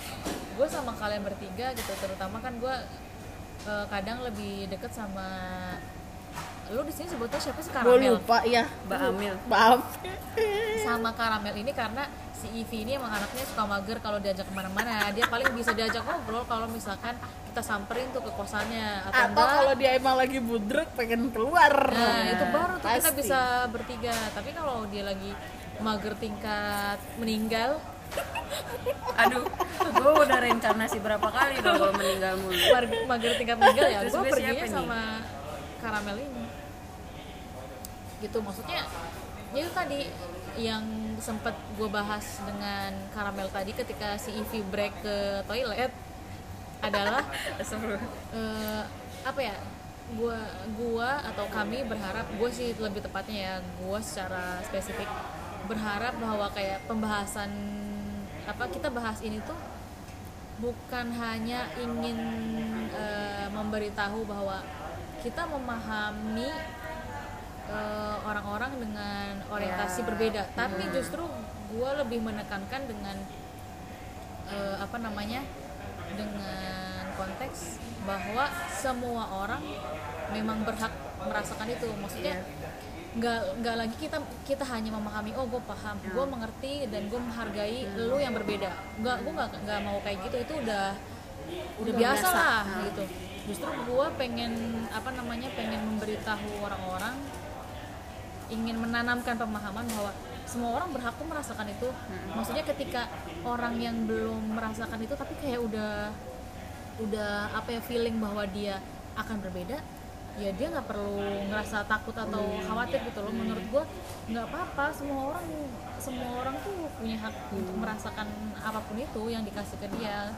gue sama kalian bertiga gitu terutama kan gue eh, kadang lebih deket sama lu di sini sebutnya siapa sih? Gue karamel. lupa ya Mbak Amil maaf. Sama karamel ini karena si Ivy ini emang anaknya suka mager kalau diajak ke mana-mana. Dia paling bisa diajak ngobrol kalau misalkan kita samperin tuh ke kosannya. Atau, atau enggak kalau dia emang lagi budrek pengen keluar. Nah itu baru tuh kita Pasti. bisa bertiga. Tapi kalau dia lagi mager tingkat meninggal. Aduh gue udah rencana sih berapa kali dong kalau meninggal mulu. Mager tingkat meninggal ya. Terus gue gue perginya nih? sama karamel ini gitu. Maksudnya ya itu tadi yang sempet gue bahas dengan karamel tadi ketika si Ivy break ke toilet adalah eh, apa ya gua gua atau kami berharap gue sih lebih tepatnya ya gue secara spesifik berharap bahwa kayak pembahasan apa kita bahas ini tuh bukan hanya ingin eh, memberitahu bahwa kita memahami eh, orang-orang dengan orientasi Ya. berbeda. Tapi justru gue lebih menekankan dengan eh, apa namanya dengan konteks bahwa semua orang memang berhak merasakan itu. Maksudnya nggak nggak lagi kita kita hanya memahami oh gue paham gue mengerti dan gue menghargai lu yang berbeda. Nggak gue nggak nggak mau kayak gitu. Itu udah udah biasa biasa. lah gitu. Justru gue pengen apa namanya pengen memberitahu orang-orang ingin menanamkan pemahaman bahwa semua orang berhak tuh merasakan itu. Maksudnya ketika orang yang belum merasakan itu tapi kayak udah udah apa ya feeling bahwa dia akan berbeda ya dia nggak perlu ngerasa takut atau khawatir gitu loh. Menurut gua nggak apa-apa semua orang semua orang tuh punya hak untuk merasakan apa pun itu yang dikasih ke dia.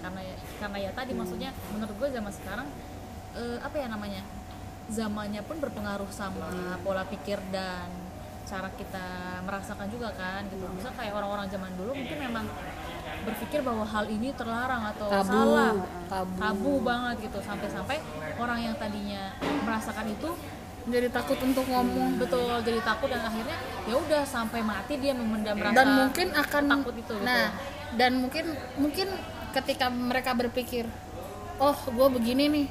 Karena ya karena ya tadi maksudnya menurut gue zaman sekarang eh, apa ya namanya zamannya pun berpengaruh sama pola pikir dan cara kita merasakan juga kan gitu. Misal kayak orang-orang zaman dulu mungkin memang berpikir bahwa hal ini terlarang atau Tabu, salah. Tabu. tabu banget gitu. Sampai-sampai orang yang tadinya merasakan itu jadi takut untuk ngomong. Betul jadi takut dan akhirnya ya udah sampai mati dia memendam rasa dan mungkin akan takut itu gitu. nah dan mungkin mungkin ketika mereka berpikir oh gue begini nih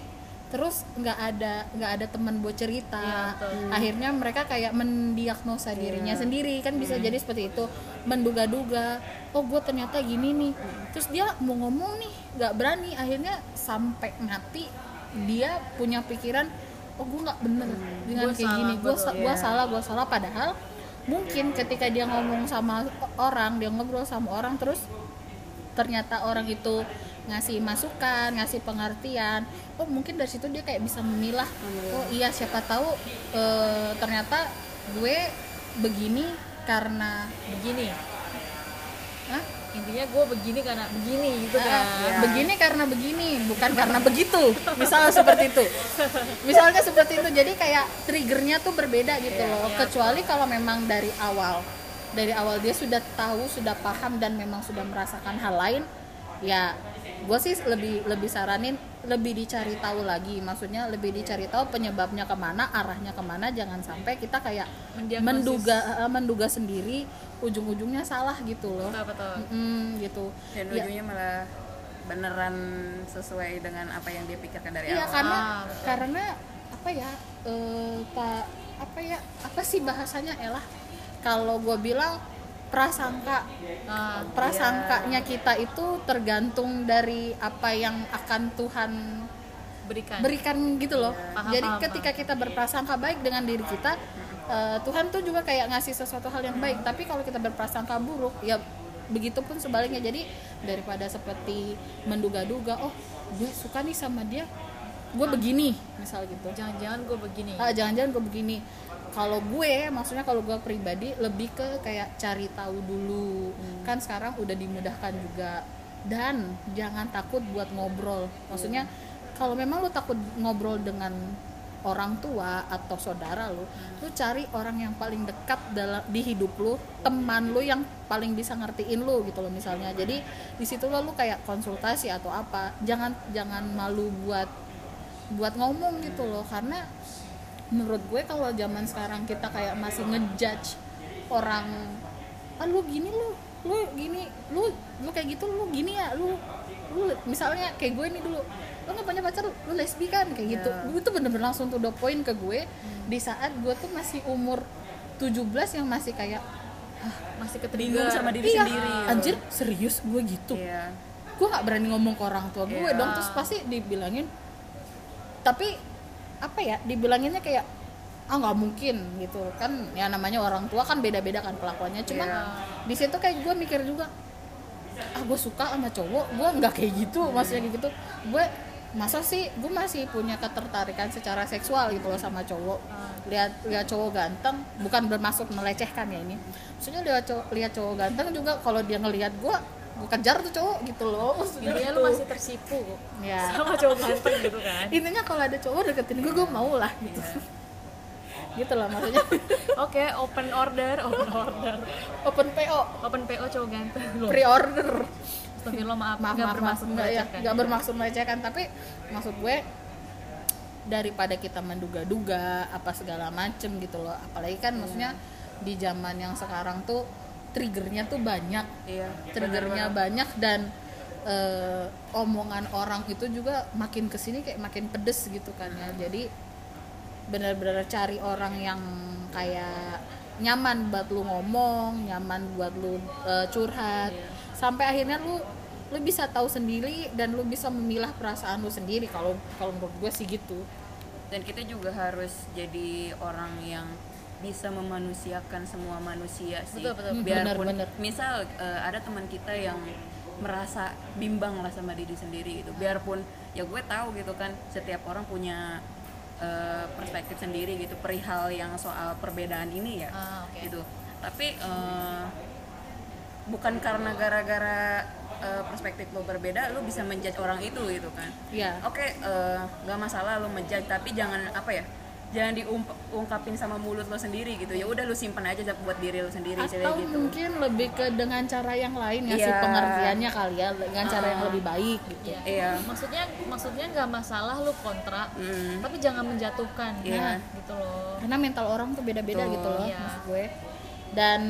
terus nggak ada nggak ada teman buat cerita. Iya, betul. akhirnya mereka kayak mendiagnosa dirinya sendiri. Kan bisa jadi seperti itu. Menduga-duga oh gue ternyata gini nih. Terus dia mau ngomong nih nggak berani. Akhirnya sampai mati dia punya pikiran oh gue nggak bener dengan Gua kayak salah, gini gue gua iya. salah gue salah. Padahal mungkin ketika dia ngomong sama orang dia ngobrol sama orang terus ternyata orang itu ngasih masukan ngasih pengertian oh mungkin dari situ dia kayak bisa memilah oh iya siapa tahu eh, ternyata gue begini karena begini. Hah? intinya gue begini karena begini gitu Ah, kan? iya. begini karena begini bukan karena begitu. Misalnya seperti itu. Misalnya seperti itu. Jadi kayak triggernya tuh berbeda gitu loh. kecuali kalau memang dari awal dari awal dia sudah tahu sudah paham dan memang sudah merasakan hal lain ya gue sih lebih lebih saranin lebih dicari tahu lagi. Maksudnya lebih dicari tahu penyebabnya ke mana arahnya ke mana. Jangan sampai kita kayak Mendiagnosis. menduga eh, menduga sendiri ujung-ujungnya salah gitu loh. Betul betul. Mm, gitu. Dan Ya, ujungnya malah beneran sesuai dengan apa yang dia pikirkan dari Iya awal. karena Ah, betul. karena apa ya eh tak apa ya apa sih bahasanya? Elah kalau gue bilang prasangka. Ah, prasangkanya kita itu tergantung dari apa yang akan Tuhan berikan. berikan gitu loh. Paham, jadi paham, ketika kita berprasangka baik dengan diri kita eh, Tuhan tuh juga kayak ngasih sesuatu hal yang baik. Tapi kalau kita berprasangka buruk ya begitupun sebaliknya. Jadi daripada seperti menduga-duga oh gue suka nih sama dia gue begini misal gitu. Jangan-jangan gue begini. Ah jangan-jangan gue begini kalau gue maksudnya kalau gue pribadi lebih ke kayak cari tahu dulu. Kan sekarang udah dimudahkan juga. Dan jangan takut buat ngobrol. Maksudnya kalau memang lu takut ngobrol dengan orang tua atau saudara lu lu cari orang yang paling dekat dalam di hidup lu teman lu yang paling bisa ngertiin lu gitu loh misalnya. Jadi di situ lo lu kayak konsultasi atau apa jangan jangan malu buat buat ngomong gitu loh. Karena menurut gue kalau zaman sekarang kita kayak masih ngejudge orang ah lu gini lu lu gini lu lu kayak gitu lu gini ya lu lu misalnya kayak gue nih dulu lu nggak punya pacar lu lesbi kan kayak gitu Ya. gue tuh bener-bener langsung tuh the point ke gue di saat gue tuh masih umur 17 yang masih kayak masih ke bingung sama diri iya, sendiri gitu. anjir serius gue gitu Iya. gue nggak berani ngomong ke orang tua gue Iya. dong terus pasti dibilangin tapi apa ya dibilanginnya kayak ah nggak mungkin gitu. Kan ya namanya orang tua kan beda-beda kan pelakuannya cuma Iya. di situ kayak gue mikir juga ah gue suka sama cowok gue nggak kayak gitu maksudnya kayak gitu. Gue masa sih gue masih punya ketertarikan secara seksual gitu loh sama cowok. Lihat lihat cowok ganteng bukan bermaksud melecehkan ya ini. Maksudnya lihat cowok lihat cowok ganteng juga kalau dia ngelihat gue gue kejar tuh cowok gitu loh maksudnya intinya gitu. lu masih tersipu ya sama cowok ganteng gitu kan. Intinya kalau ada cowok deketin gue gue mau lah gitu. Gitu lah maksudnya. Oke open order open order. Open PO open PO cowok ganteng. Loh. Pre order Astagfirullah maaf. Maaf nggak maaf, bermaksud enggak ya nggak bermaksud melecehkan tapi maksud gue daripada kita menduga-duga apa segala macem gitu loh. Apalagi kan maksudnya di zaman yang sekarang tuh triggernya tuh banyak. Iya. triggernya banyak dan eh, omongan orang itu juga makin ke sini kayak makin pedes gitu kan ya. Jadi benar-benar cari orang yang kayak nyaman buat lu ngomong nyaman buat lu eh, curhat. Sampai akhirnya lu lu bisa tahu sendiri dan lu bisa memilah perasaan lu sendiri. Kalau kalau menurut gue sih gitu. Dan kita juga harus jadi orang yang bisa memanusiakan semua manusia sih Betul, betul. biarpun Bener, bener. misal eh, ada teman kita yang merasa bimbang lah sama diri sendiri gitu biarpun ya gue tahu gitu kan setiap orang punya eh, perspektif sendiri gitu perihal yang soal perbedaan ini ya Ah, oke. gitu tapi eh, bukan karena gara-gara eh, perspektif lo berbeda lo bisa menjudge orang itu gitu kan ya oke eh, nggak masalah lo menjudge tapi jangan apa ya jangan diungkapin sama mulut lo sendiri gitu ya udah lo simpen aja buat diri lo sendiri atau cewek gitu mungkin lebih ke dengan cara yang lain ngasih Iya. pengertiannya kali ya dengan cara yang lebih baik gitu Iya. Iya. Maksudnya maksudnya nggak masalah lu kontra, Mm. tapi jangan menjatuhkan. Iya. Nah, gitu loh. karena mental orang tuh beda-beda gitu loh Iya. maksud gue dan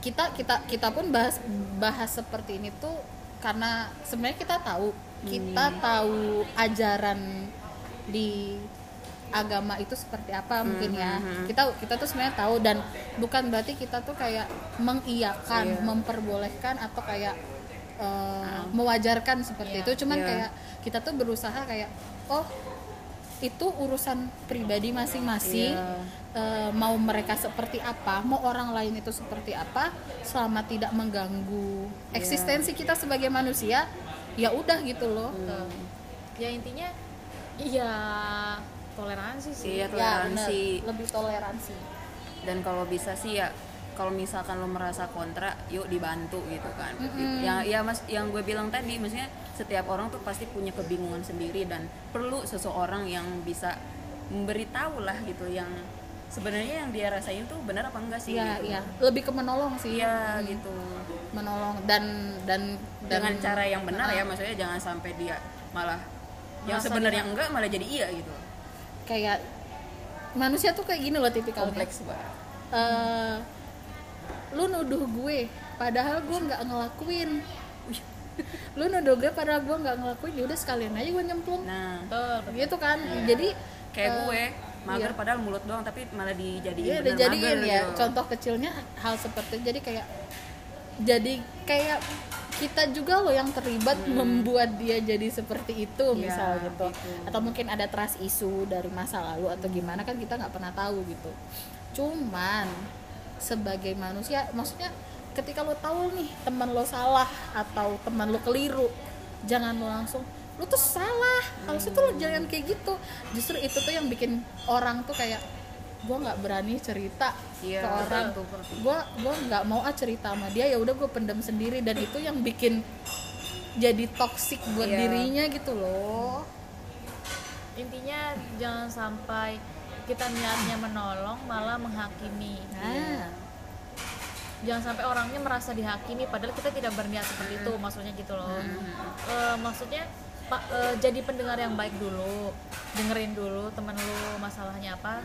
kita kita kita pun bahas bahas seperti ini tuh karena sebenarnya kita tahu kita Hmm. tahu ajaran di agama itu seperti apa mungkin ya hmm, kita kita tuh sebenarnya tahu dan bukan berarti kita tuh kayak mengiyakan Iya. memperbolehkan atau kayak eh, mewajarkan seperti Iya. itu cuman Iya. kayak kita tuh berusaha kayak oh itu urusan pribadi masing-masing Iya. Eh, mau mereka seperti apa mau orang lain itu seperti apa selama tidak mengganggu Iya. eksistensi kita sebagai manusia ya udah gitu loh Tuh. Ya intinya iya toleransi sih. Iya, ya bener. toleransi lebih toleransi dan kalau bisa sih ya kalau misalkan lo merasa kontra yuk dibantu gitu kan Mm-mm. yang ya mas yang gue bilang tadi maksudnya setiap orang tuh pasti punya kebingungan sendiri dan perlu seseorang yang bisa memberitahu lah gitu yang sebenarnya yang dia rasain tuh benar apa enggak sih Iya, gitu. iya. Lebih ke menolong sih. Iya, gitu Menolong dan dan dan dengan cara yang benar Ah. ya maksudnya jangan sampai dia malah yang sebenarnya enggak malah jadi iya gitu kayak manusia tuh kayak gini loh tipikalnya. kompleks banget Eh, lu nuduh gue padahal gue nggak ngelakuin. lu nuduh gue padahal gue nggak ngelakuin ya udah sekalian aja gue nyemplung. nah Betul. Gitu kan. Jadi kayak eh, gue mager iya. padahal mulut doang tapi malah dijadiin Iya, dijadiin mager ya. gitu. Contoh kecilnya hal seperti jadi kayak jadi kayak kita juga loh yang terlibat membuat dia jadi seperti itu Hmm. Iya, misal gitu. gitu. atau mungkin ada trust isu dari masa lalu atau gimana kan kita nggak pernah tahu gitu cuman sebagai manusia maksudnya ketika lo tahu nih teman lo salah atau teman lo keliru jangan lo langsung lo tuh salah harusnya tuh lo jangan kayak gitu justru itu tuh yang bikin orang tuh kayak gue nggak berani cerita Iya, ke orang. gue gue nggak mau ah cerita sama dia ya udah gue pendam sendiri. Dan itu yang bikin jadi toksik buat Iya. dirinya gitu loh. Intinya jangan sampai kita niatnya menolong malah menghakimi. nah. Jangan sampai orangnya merasa dihakimi padahal kita tidak berniat seperti itu maksudnya gitu loh. Eh, maksudnya pa- eh, jadi pendengar yang baik dulu dengerin dulu temen lu masalahnya apa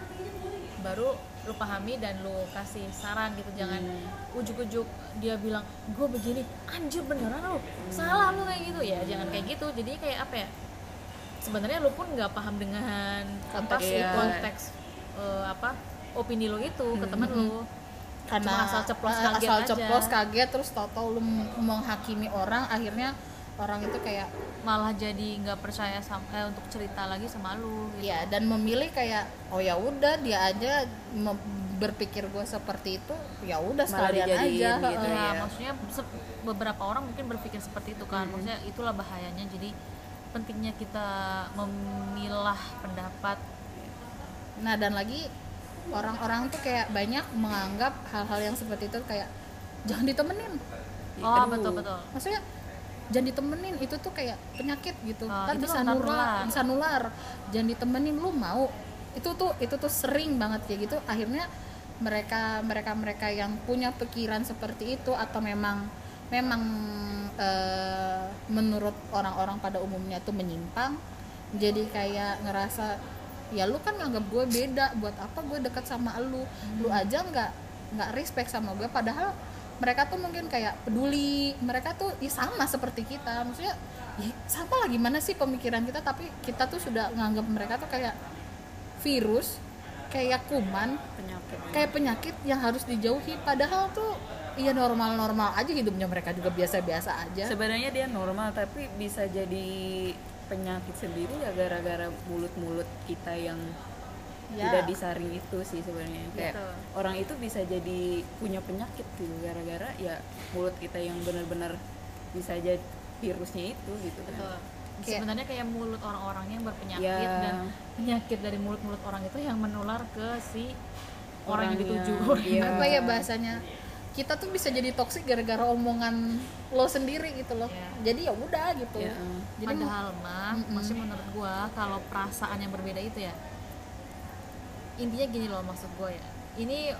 baru lu pahami dan lu kasih saran gitu. Jangan ujuk-ujuk dia bilang gue begini anjir beneran lu salah lu kayak gitu. Ya jangan kayak gitu. Jadi kayak apa ya sebenarnya lu pun nggak paham dengan Konteks apa itu. konteks eh, apa opini lu itu ke temen lu. Karena Cuma asal ceplos kaget asal aja. ceplos kaget terus tau-tau lu menghakimi orang akhirnya orang itu kayak malah jadi nggak percaya sama eh, untuk cerita lagi sama lu gitu. ya dan memilih kayak oh ya udah dia aja berpikir gue seperti itu ya udah sekalian aja gitu. Nah, ya. maksudnya beberapa orang mungkin berpikir seperti itu kan. Maksudnya itulah bahayanya. Jadi pentingnya kita memilah pendapat. Nah dan lagi orang-orang tuh kayak banyak menganggap hal-hal yang seperti itu kayak jangan ditemenin. Oh, Aduh. betul betul. Maksudnya jangan ditemenin itu tuh kayak penyakit gitu. Ah, kan bisa nular, bisa nular. Jangan ditemenin lu mau. Itu tuh itu tuh sering banget kayak gitu. Akhirnya mereka mereka mereka yang punya pikiran seperti itu atau memang memang eh, menurut orang-orang pada umumnya tuh menyimpang jadi kayak ngerasa ya lu kan nganggap gue beda buat apa gue dekat sama lu lu aja nggak nggak respect sama gue padahal mereka tuh mungkin kayak peduli. Mereka tuh ya sama seperti kita. Maksudnya ya sama lah gimana sih pemikiran kita tapi kita tuh sudah nganggap mereka tuh kayak virus kayak kuman penyakit. kayak penyakit yang harus dijauhi. Padahal tuh iya normal-normal aja hidupnya mereka juga biasa-biasa aja. Sebenarnya dia normal tapi bisa jadi penyakit sendiri ya gara-gara mulut-mulut kita yang Ya. tidak disaring itu sih sebenarnya kayak orang itu bisa jadi punya penyakit gitu gara-gara ya mulut kita yang benar-benar bisa jadi virusnya itu gitu kan Betul. Kayak- Sebenarnya kayak mulut orang-orang yang berpenyakit Ya. dan penyakit dari mulut-mulut orang itu yang menular ke si orang, yang Orang dituju. yang- Iya. apa ya bahasanya kita tuh bisa jadi toksik gara-gara omongan lo sendiri gitu loh Iya. jadi ya udah gitu Iya. jadi Padahal mah, Mm-mm. masih menurut gua kalau perasaan yang berbeda itu ya intinya gini loh maksud gue ya. Ini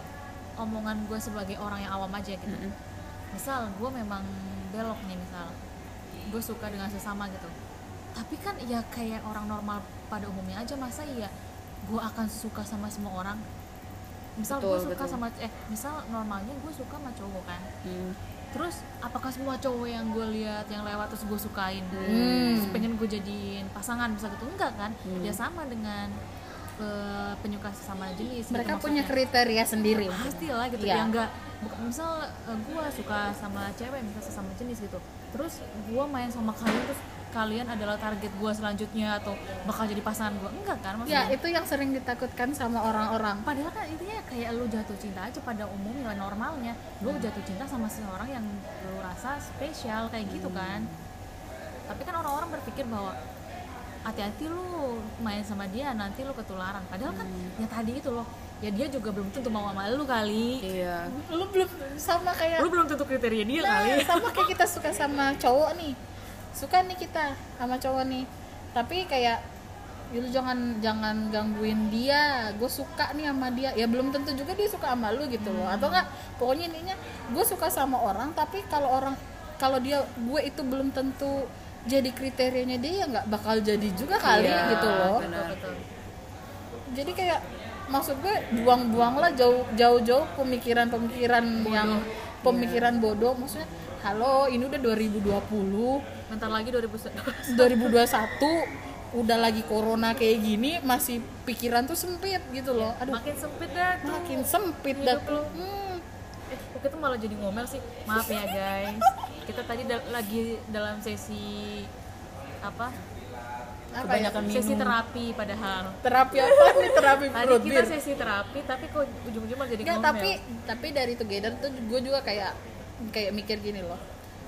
omongan gue sebagai orang yang awam aja gitu. Mm-mm. Misal gue memang belok nih misal, gue suka dengan sesama gitu. Tapi kan ya kayak orang normal pada umumnya aja masa iya gue akan suka sama semua orang. Misal gue suka betul. sama eh misal normalnya gue suka sama cowok kan. Hmm. Terus apakah semua cowok yang gue lihat yang lewat terus gue sukain? Hmm. Terus pengen gue jadiin pasangan bisa gitu enggak kan? Hmm. Ya sama dengan eh, penyuka sesama jenis. mereka gitu punya kriteria sendiri pasti lah gitu. Ya enggak bukan misal gue suka sama cewek misal sesama jenis gitu. Terus gue main sama kalian terus kalian adalah target gue selanjutnya atau bakal jadi pasangan gue enggak kan ya maksudnya? itu yang sering ditakutkan sama orang-orang Padahal kan intinya kayak lu jatuh cinta aja pada umumnya normalnya lu jatuh cinta sama seseorang yang lu rasa spesial kayak gitu kan tapi kan orang-orang berpikir bahwa hati-hati lu main sama dia nanti lu ketularan. Padahal kan ya tadi itu loh ya dia juga belum tentu mau sama lu kali. Iya. Lu belum sama kayak lu belum tentu kriteria dia nah, kali. sama kayak kita suka sama cowok nih. Suka nih kita sama cowok nih. Tapi kayak ya lu jangan jangan gangguin dia. Gue suka nih sama dia. Ya belum tentu juga dia suka sama lu gitu loh. Atau enggak pokoknya intinya gue suka sama orang tapi kalau orang kalau dia gue itu belum tentu jadi kriterianya dia ya nggak bakal jadi juga kali Iya, gitu loh. benar. jadi kayak maksud gue buang-buang lah jauh jauh-jauh pemikiran-pemikiran yang pemikiran bodoh. Maksudnya halo ini udah 2020 bentar lagi 2000 2021 udah lagi corona kayak gini masih pikiran tuh sempit gitu loh. Aduh. Makin sempit dah tuh. Makin sempit dah tuh. Hmm. Kok kita malah jadi ngomel sih. Maaf ya guys. Kita tadi da- lagi dalam sesi apa? Apa ya? Kebanyakan sesi minum. terapi padahal. Terapi apa? Nih terapi tadi perut kita Bir? sesi terapi tapi kok ujung-ujung malah jadi Nggak, ngomel. tapi tapi dari together tuh gue juga kayak kayak mikir gini loh.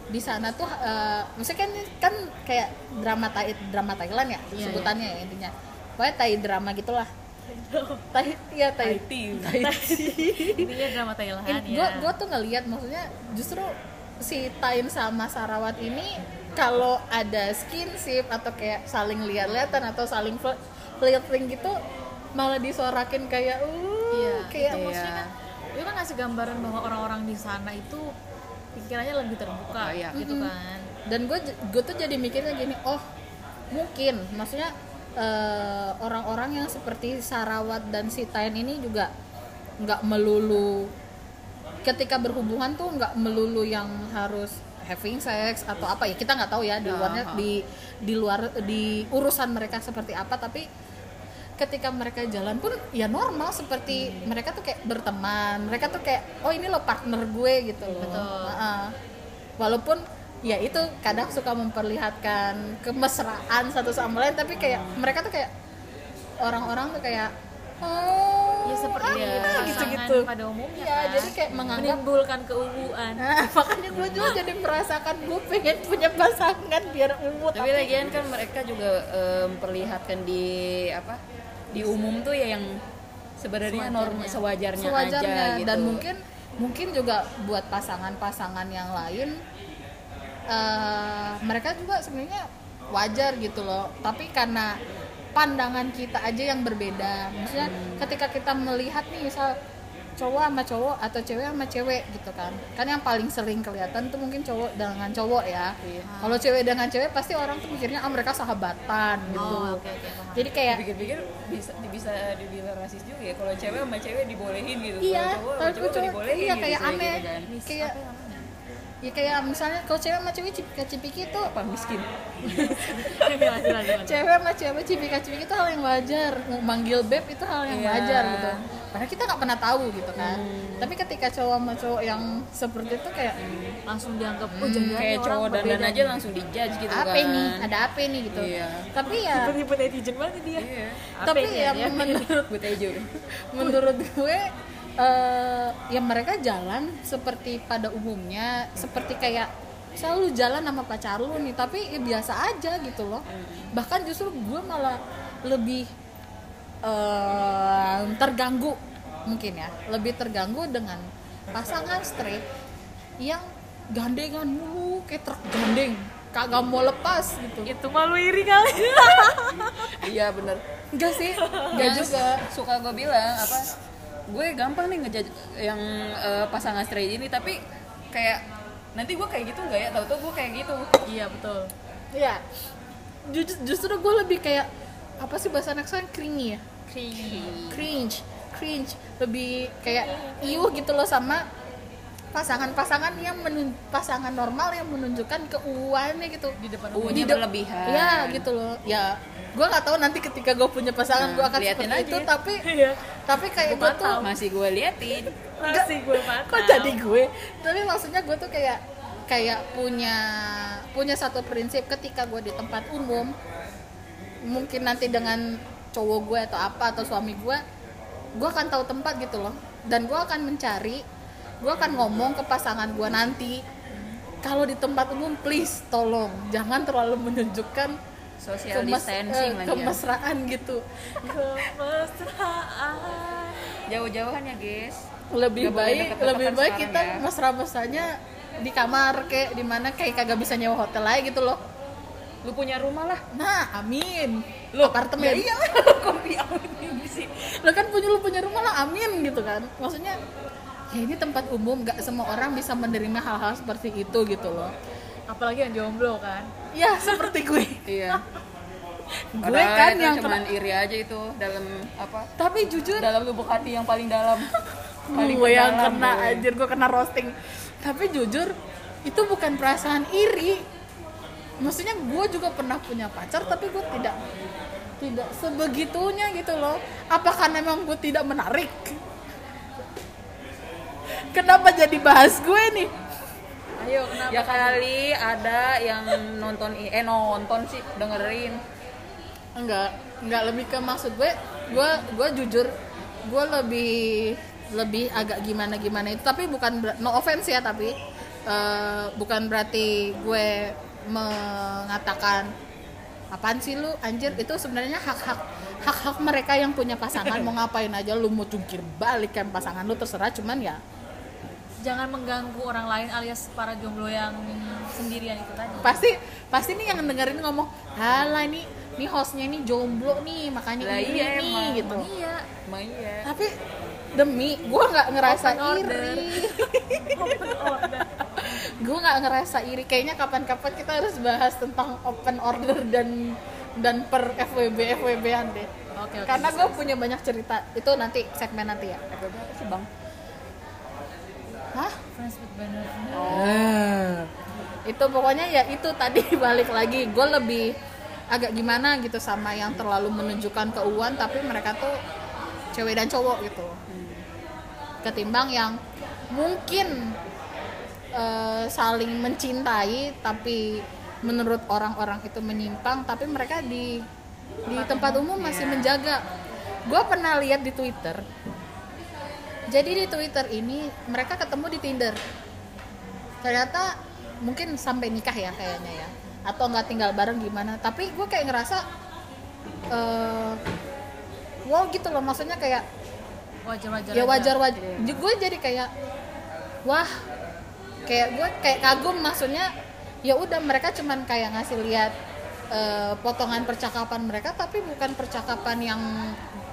Di sana tuh eh, maksudnya kan kan kayak drama Thai drama Thailand ya Iya, sebutannya ya intinya. Pokoknya Thai drama gitulah Thai ya Thai Thai Thai intinya drama Thailand gue ya. gue tuh ngelihat maksudnya justru si Tain sama Sarawat ini kalau ada skinship atau kayak saling lihat-lihatan atau saling flirt- flirting gitu malah disorakin kayak uh iya kayak itu Iya. maksudnya kan itu kan ngasih gambaran bahwa orang-orang di sana itu pikirannya lebih terbuka Oh, iya. gitu kan. Dan gue gue tuh jadi mikirnya gini oh mungkin. Maksudnya eh, orang-orang yang seperti Sarawat dan si Tain ini juga nggak melulu ketika berhubungan tuh nggak melulu yang harus having sex atau apa ya kita nggak tahu ya di luarnya di di luar di urusan mereka seperti apa tapi ketika mereka jalan pun ya normal seperti mereka tuh kayak berteman mereka tuh kayak oh ini lo partner gue gitu loh Betul. Heeh. walaupun ya itu kadang suka memperlihatkan kemesraan satu sama lain tapi kayak mereka tuh kayak orang-orang tuh kayak oh ya seperti ah, pasangan gitu-gitu. pada umumnya ya kan. jadi kayak menganggap menimbulkan keuuan Nah, makanya gue juga jadi merasakan gue pengen punya pasangan biar umum tapi lagian kan mereka juga eh, memperlihatkan di apa di umum tuh ya yang sebenarnya norma sewajarnya, sewajarnya. aja gitu. dan mungkin mungkin juga buat pasangan-pasangan yang lain eh, mereka juga sebenarnya wajar gitu loh tapi karena pandangan kita aja yang berbeda maksudnya Hmm. ketika kita melihat nih misal cowok sama cowok atau cewek sama cewek gitu kan kan yang paling sering kelihatan tuh mungkin cowok dengan cowok ya Iya. kalau cewek dengan cewek pasti orang tuh mikirnya ah mereka sahabatan gitu oh oke oke paham. jadi kayak pikir-pikir bisa bisa dibilang rasis juga ya kalau cewek sama cewek dibolehin gitu iya kalau cowok cowok cowok dibolehin iya gitu, kayak kayak aneh gitu kan. kayak ya kayak misalnya kalau cewek sama cewek cipika cipiki itu apa? Miskin. Cewek sama cewek cipika cipiki itu hal yang wajar. Manggil beb itu hal yang Iya. wajar gitu. Padahal kita nggak pernah tahu gitu kan. Hmm. tapi ketika cowok sama cowok yang seperti itu kayak langsung dianggap oh jangan kayak cowok dandan aja langsung dijudge gitu apa kan. ini? Ada apa nih gitu. Iya. tapi ya tipe netizen banget dia. Iya. Tapi ya ya? menurut menurut gue eh, ya mereka jalan seperti pada umumnya seperti kayak selalu jalan sama pacar lu nih tapi ya biasa aja gitu loh. Bahkan justru gue malah lebih eh, terganggu mungkin ya lebih terganggu dengan pasangan straight yang gandengan mulu kayak truk gandeng kagak mau lepas gitu. Itu malu iri kali. Iya bener. Enggak sih enggak Yang juga. Suka gue bilang apa gue gampang nih ngejudge yang eh, pasangan straight ini tapi kayak nanti gue kayak gitu nggak ya tau tau gue kayak gitu iya betul Iya. Ju- justru gue lebih kayak apa sih bahasa anak saya cringy ya? Cringe, cringe. Lebih kayak iuh gitu loh sama pasangan-pasangan yang menun pasangan normal yang menunjukkan keuangannya gitu di depan Unya Di de- berlebihan. Iya gitu loh. Ya, gue nggak tahu nanti ketika gue punya pasangan Nah, gue akan liatin seperti aja. itu, tapi Iya. tapi kayak gue tuh masih gue liatin masih gue pantau kok jadi gue tapi maksudnya gue tuh kayak kayak punya punya satu prinsip ketika gue di tempat umum mungkin nanti dengan cowok gue atau apa atau suami gue gue akan tahu tempat gitu loh dan gue akan mencari gue akan ngomong ke pasangan gue nanti. Kalau di tempat umum please tolong. Jangan terlalu menunjukkan social kemes- distancing eh, lagi ya. kemesraan gitu. Kemesraan. Jauh-jauhan ya guys. Lebih boleh baik deket-deketan lebih baik kita ya. mesra-mesranya di kamar kayak di mana kayak kagak bisa nyewa hotel aja gitu loh. Lu punya rumah lah. Nah amin. Lu, apartemen. Ya iya. Kok diamin sih. Lo kan punya lu punya rumah lah amin gitu kan. Maksudnya ya ini tempat umum gak semua orang bisa menerima hal-hal seperti itu gitu loh. Apalagi yang jomblo kan. Ya seperti gue. Iya. Gue kan itu yang cuman iri aja itu dalam apa? Tapi jujur dalam lubuk hati yang paling dalam. Paling gue yang kena gue. anjir gue kena roasting. Tapi jujur itu bukan perasaan iri. Maksudnya gue juga pernah punya pacar tapi gue tidak tidak sebegitunya gitu loh. Apakah memang gue tidak menarik kenapa jadi bahas gue nih? Ayo kenapa? Ya kali ada yang nonton i- eh nonton sih dengerin. Enggak enggak lebih ke maksud gue gue gue jujur gue lebih lebih agak gimana gimana itu. Tapi bukan ber- no offense ya tapi eh, bukan berarti gue mengatakan apaan sih lu anjir? Itu sebenarnya hak hak hak hak mereka yang punya pasangan mau ngapain aja lu mau cungkir balik kan pasangan lu terserah. Cuman ya jangan mengganggu orang lain alias para jomblo yang sendirian itu tadi. Pasti pasti nih yang dengerin ngomong halah ini nih hostnya ini jomblo nih makanya Lah ini iya, nih emang. gitu. Iya. Emang iya. Tapi demi gue nggak ngerasa Open order. iri. Open order. Gue nggak ngerasa iri. Kayaknya kapan-kapan kita harus bahas tentang open order dan dan per FWB FWB-an deh. Oke, oke. karena gue punya banyak cerita. Itu nanti segmen nanti ya. FWB apa sih bang hah? Friends with benefit. itu pokoknya ya itu tadi balik lagi. Gue lebih agak gimana gitu sama yang terlalu menunjukkan keuuan tapi mereka tuh cewek dan cowok gitu. Ketimbang yang mungkin eh, saling mencintai tapi menurut orang-orang itu menyimpang tapi mereka di di tempat umum masih menjaga. Gue pernah lihat di twitter jadi di twitter ini mereka ketemu di tinder. Ternyata mungkin sampai nikah ya kayaknya ya. Atau nggak tinggal bareng gimana. Tapi gue kayak ngerasa eh wow gitu loh. Maksudnya kayak Wajar-wajar. ya aja. wajar wajar gue jadi kayak wah kayak gue kayak kagum. Maksudnya ya udah mereka cuman kayak ngasih lihat eh, potongan percakapan mereka tapi bukan percakapan yang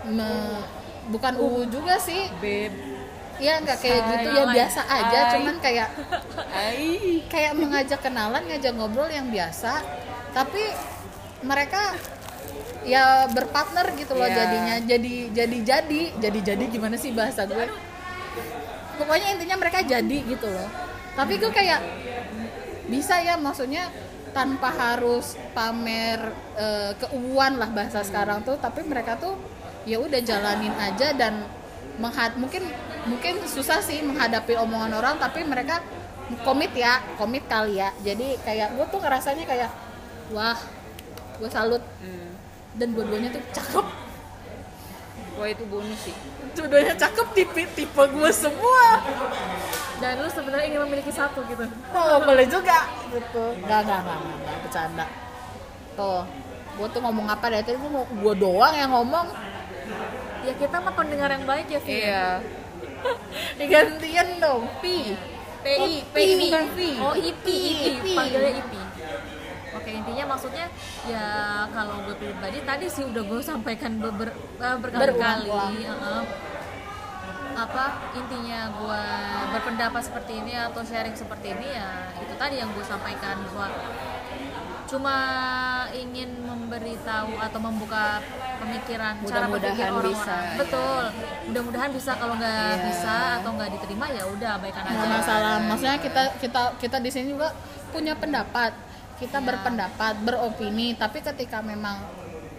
me- bukan uu juga sih. Beb. Ya nggak kayak Say. gitu. Ya biasa aja Hai. cuman kayak Ai kayak mengajak kenalan ngajak ngobrol yang biasa. Tapi mereka ya berpartner gitu loh Iya. jadinya. Jadi jadi jadi jadi jadi gimana sih bahasa gue? Pokoknya intinya mereka jadi gitu loh. Tapi gue kayak bisa ya maksudnya tanpa harus pamer eh, keuuan lah bahasa sekarang tuh tapi mereka tuh ya udah jalanin aja dan menghad mungkin mungkin susah sih menghadapi omongan orang tapi mereka komit ya komit kali ya. Jadi kayak gue tuh ngerasanya kayak wah gue salut. Hmm. dan dua-duanya tuh cakep. Wah itu bonus sih. Dua-duanya cakep tipe tipe gue semua. Dan lu sebenarnya ingin memiliki satu gitu. oh boleh juga. Gitu. Nggak nggak nggak nggak, bercanda. Tuh gue tuh ngomong apa dari tadi gue doang yang ngomong Ya kita mah pendengar yang baik ya, Vi. Iya digantian dong pi PI, Oh, PI, bukan Pi. Oh, IP, IP, IP. panggilnya IP. Oke, intinya maksudnya ya kalau gue pribadi tadi sih udah gue sampaikan beber, eh, berkali-kali. Apa intinya gue berpendapat seperti ini atau sharing seperti ini ya itu tadi yang gue sampaikan bahwa cuma ingin memberitahu atau membuka pemikiran cara Mudah-mudahan berpikir orang-orang bisa, ya. betul. Mudah-mudahan bisa. Kalau nggak Iya. bisa atau nggak diterima ya udah abaikan aja. nggak masalah. Maksudnya kita kita kita di sini juga punya pendapat. Kita Ya. berpendapat beropini. Tapi ketika memang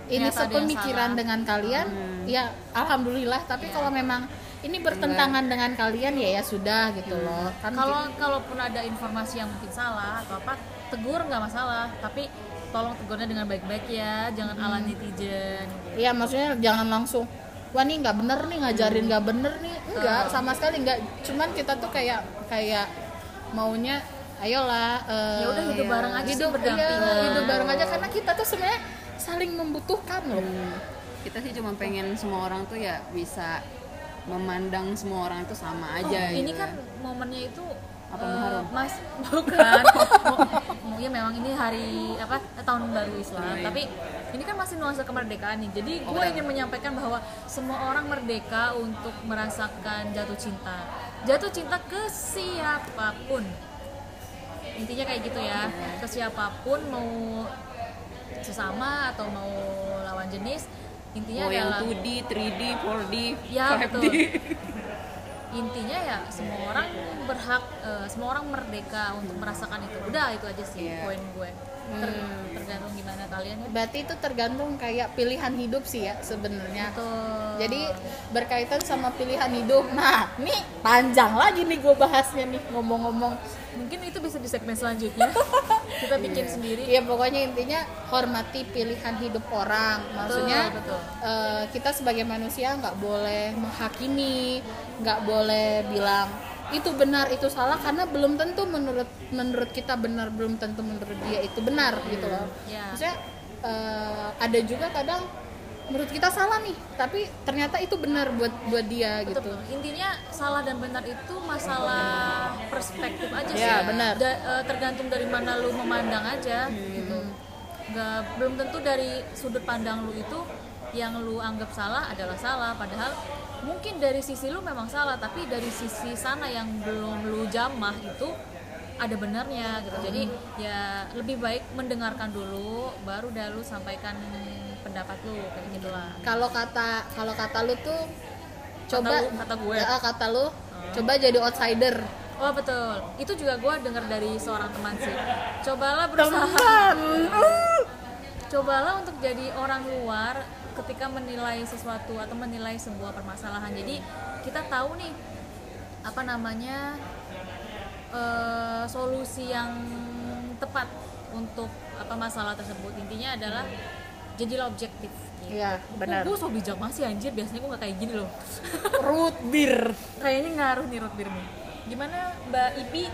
ini yang sepemikiran dengan kalian ya alhamdulillah. Tapi kalau memang ini bertentangan dengan kalian ya ya sudah gitu loh. Kan kalau kalaupun ada informasi yang mungkin salah atau apa tegur nggak masalah tapi tolong tegurnya dengan baik-baik ya jangan ala netizen. Iya maksudnya jangan langsung wah nih nggak bener nih ngajarin nggak bener nih. Enggak sama sekali nggak. Cuman kita tuh kayak kayak maunya ayolah eh, Ya udah hidup iya, bareng aja hidup berdampingan. iya, hidup bareng aja karena kita tuh sebenarnya saling membutuhkan loh. Kita sih cuma pengen semua orang tuh ya bisa memandang semua orang itu sama aja Oh, ini gitu. kan momennya itu Apa, Muharram? mas bukan Mau- ya memang ini hari apa tahun baru Islam Oh, iya. tapi ini kan masih nuansa kemerdekaan nih jadi Oh, gue benar. ingin menyampaikan bahwa semua orang merdeka untuk merasakan jatuh cinta jatuh cinta ke siapa pun intinya kayak gitu ya Iya. ke siapa pun mau sesama atau mau lawan jenis intinya mau yang adalah 2D, 3D, 4D, Ya, 5D. betul. intinya ya semua orang berhak eh, semua orang merdeka untuk merasakan itu. Udah itu aja sih Iya. poin gue. Ter- tergantung gimana kalian ya. Berarti itu tergantung kayak pilihan hidup sih ya sebenarnya. Betul. jadi berkaitan sama pilihan hidup. Nah nih panjang lagi nih gue bahasnya nih ngomong-ngomong. Mungkin itu bisa di segmen selanjutnya. Kita bikin sendiri. Ya pokoknya intinya hormati pilihan hidup orang. Maksudnya betul. eh, kita sebagai manusia nggak boleh menghakimi nggak boleh bilang itu benar itu salah karena belum tentu menurut menurut kita benar belum tentu menurut dia itu benar gitu loh. Ya. maksudnya eh, ada juga kadang menurut kita salah nih tapi ternyata itu benar buat buat dia Betul, gitu. intinya salah dan benar itu masalah perspektif aja sih. Ya, benar. Da- eh, tergantung dari mana lu memandang aja gitu. Nggak belum tentu dari sudut pandang lu itu yang lu anggap salah adalah salah. Padahal mungkin dari sisi lu memang salah tapi dari sisi sana yang belum lu jamah itu ada benarnya gitu. Jadi ya lebih baik mendengarkan dulu baru dah lu sampaikan pendapat lu kayak gitulah. Kalau kata kalau kata lu tuh coba lu- kata gue. Ya, kata lu coba jadi outsider. Oh betul. Itu juga gue dengar dari seorang teman sih. Cobalah berusaha. Teman cobalah untuk jadi orang luar ketika menilai sesuatu atau menilai sebuah permasalahan. Jadi kita tahu nih apa namanya eh, solusi yang tepat untuk apa masalah tersebut. Intinya adalah jadilah objektif. Iya, benar. gue so bijak masih anjir? Biasanya gue gak kayak gini loh. Root beer. Kayaknya ngaruh nih root beer nih gimana mbak Ipi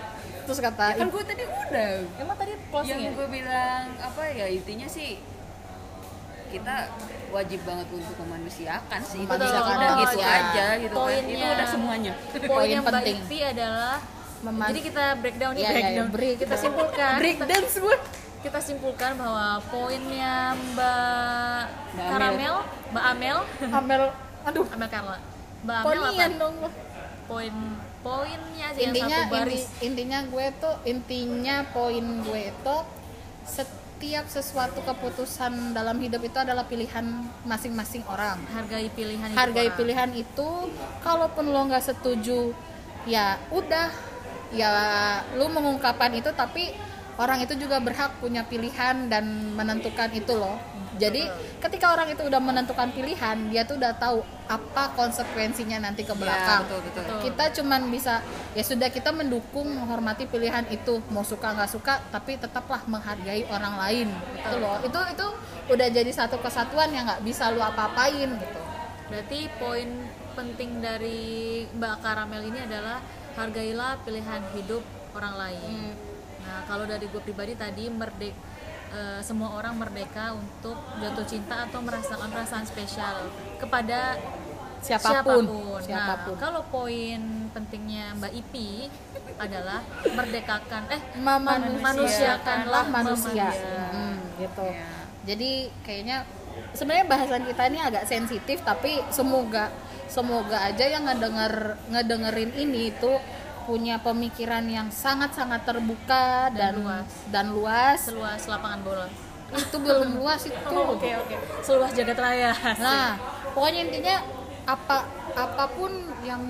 terus kata kan gue tadi udah. Emang tadi closing yang ya? gue bilang apa ya intinya sih kita wajib banget untuk memanusiakan sih itu Betul, udah betul. gitu Ya. aja gitu kan itu Poinnya- udah semuanya poin yang penting. Adalah Meman- jadi kita breakdown iya, breakdown iya, break. kita simpulkan break dance gue kita simpulkan bahwa poinnya Mbak Mbak Karamel, Mbak Amel, Amel aduh Amel Carla, Mbak Amel apa? dong. Poin poinnya aja yang intinya satu baris. inti- intinya gue tuh intinya poin gue itu setiap sesuatu keputusan dalam hidup itu adalah pilihan masing-masing orang Hargai pilihan hidup hargai orang. pilihan itu kalaupun lo nggak setuju ya udah ya lu mengungkapkan itu tapi orang itu juga berhak punya pilihan dan menentukan itu loh. Jadi ketika orang itu udah menentukan pilihan dia tuh udah tahu apa konsekuensinya nanti ke belakang. betul, betul. Betul. kita cuman bisa ya sudah kita mendukung menghormati pilihan itu. Mau suka nggak suka tapi tetaplah menghargai orang lain. Itu loh. itu itu udah jadi satu kesatuan yang nggak bisa lu apa-apain gitu. Berarti poin penting dari Mbak Karamel ini adalah hargailah pilihan hidup orang lain. Nah, kalau dari gue pribadi tadi merdek eh, semua orang merdeka untuk jatuh cinta atau merasakan perasaan spesial kepada siapa pun siapa pun. siapa pun, Nah, kalau poin pentingnya Mbak Ipi adalah merdekakan eh memanusiakanlah manusia manusia. Hmm, gitu Iya. jadi kayaknya sebenarnya bahasan kita ini agak sensitif tapi semoga semoga aja yang ngedenger ngedengerin ini itu punya pemikiran yang sangat-sangat terbuka dan Dan luas. dan luas Seluas lapangan bola. itu belum luas itu Oh, Oke oke. Seluas jagat raya. Nah, pokoknya intinya apa apa pun yang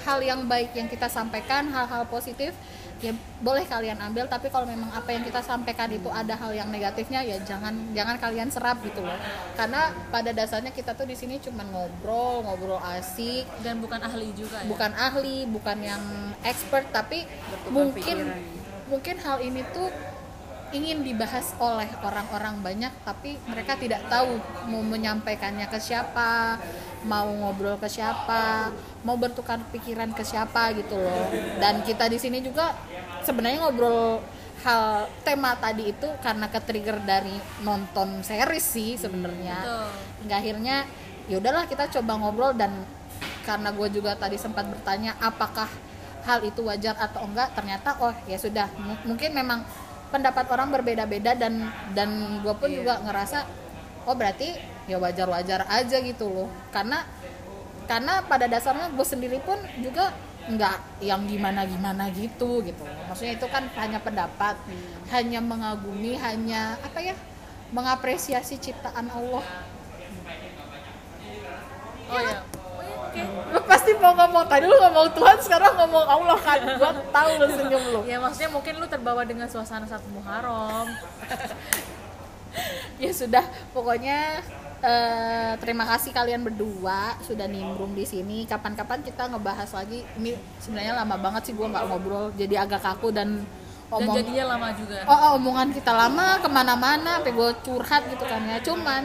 hal yang baik yang kita sampaikan, hal-hal positif ya boleh kalian ambil tapi kalau memang apa yang kita sampaikan itu ada hal yang negatifnya ya jangan jangan kalian serap gitu loh. Karena pada dasarnya kita tuh di sini cuma ngobrol, ngobrol asik, dan bukan ahli juga ya. bukan ahli, bukan yang expert tapi Bertukar mungkin pikiran. mungkin hal ini tuh ingin dibahas oleh orang-orang banyak tapi mereka tidak tahu mau menyampaikannya ke siapa, mau ngobrol ke siapa, mau bertukar pikiran ke siapa gitu loh. Dan kita di sini juga sebenarnya ngobrol hal tema tadi itu karena ke-trigger dari nonton series sih sebenarnya Betul. hingga akhirnya ya udahlah kita coba ngobrol dan karena gue juga tadi sempat bertanya apakah hal itu wajar atau enggak ternyata oh ya sudah M- mungkin memang pendapat orang berbeda-beda dan dan gue pun Iya. juga ngerasa oh berarti ya wajar-wajar aja gitu loh karena karena pada dasarnya gue sendiri pun juga nggak yang gimana-gimana gitu gitu maksudnya itu kan hanya pendapat hanya mengagumi hanya apa ya mengapresiasi ciptaan Allah Oh ya. Oh ya, oke. lu pasti mau ngomong tadi lu ngomong Tuhan sekarang ngomong Allah kan gua tahu lu senyum lu Ya maksudnya mungkin lu terbawa dengan suasana satu Muharram. ya sudah pokoknya eh, terima kasih kalian berdua sudah nimbrung di sini. Kapan-kapan kita ngebahas lagi. Ini sebenarnya lama banget sih gua nggak ngobrol. Jadi agak kaku dan Dan omong jadinya lama juga. oh, oh, omongan kita lama ke mana-mana sampai gue curhat gitu kan ya. Cuman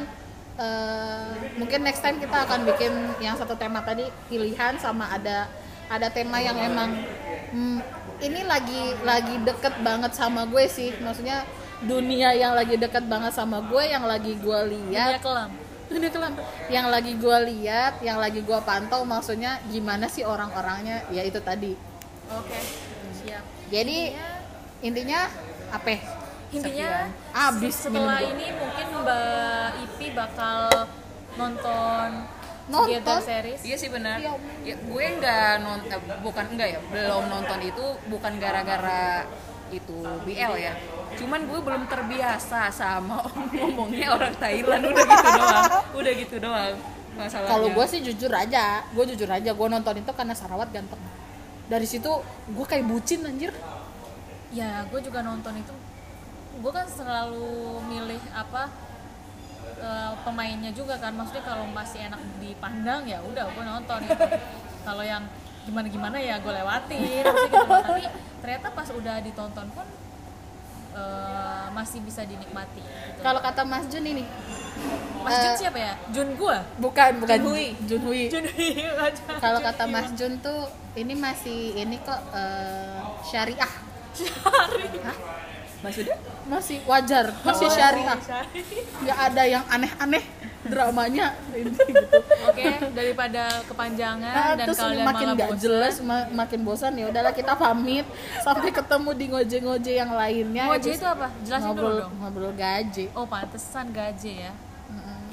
eh, mungkin next time kita akan bikin yang satu tema tadi pilihan sama ada ada tema yang emang hmm, ini lagi lagi deket banget sama gue sih. Maksudnya dunia yang lagi deket banget sama gue yang lagi gue Dunia lihat kelam. Dunia kelam yang lagi gue lihat yang lagi gue pantau maksudnya gimana sih orang-orangnya ya itu tadi Oke. Siap. jadi intinya apa ya? Intinya Abis setelah ini mungkin Mbak Ipi bakal nonton Nonton? Together series. Iya sih benar. Ya Ya, gue nggak nonton, bukan enggak ya, belum nonton itu bukan gara-gara itu BL ya. Cuman gue belum terbiasa sama ngomongnya orang Thailand. Udah gitu doang. Udah gitu doang masalahnya. Kalau gue sih jujur aja gue jujur aja gue nonton itu karena Sarawat ganteng. Dari situ gue kayak bucin anjir. Ya gue juga nonton itu. Gue kan selalu milih apa eh, pemainnya juga kan. Maksudnya kalau masih enak dipandang ya udah gue nonton gitu. kalau yang gimana gimana ya gue lewatin gitu loh. tapi ternyata pas udah ditonton pun eh, masih bisa dinikmati gitu. kalau kata Mas Jun ini Mas Jun eh, siapa ya? Jun gue bukan bukan. Jun Hui. Jun Hui. Jun aja kalau kata Mas Jun tuh ini masih ini kok eh, syariah. Hah? maksudnya? Masih wajar masih syariah. Nggak ada yang aneh-aneh dramanya gitu Oke, daripada kepanjangan Nah, dan terus kalian makin nggak jelas ma- makin bosan ya udahlah kita pamit sampai ketemu di ngoje-ngoje yang lainnya Ngoje itu apa? Jelasin dulu ngobrol dong. ngobrol gaji Oh, pantesan gaje ya.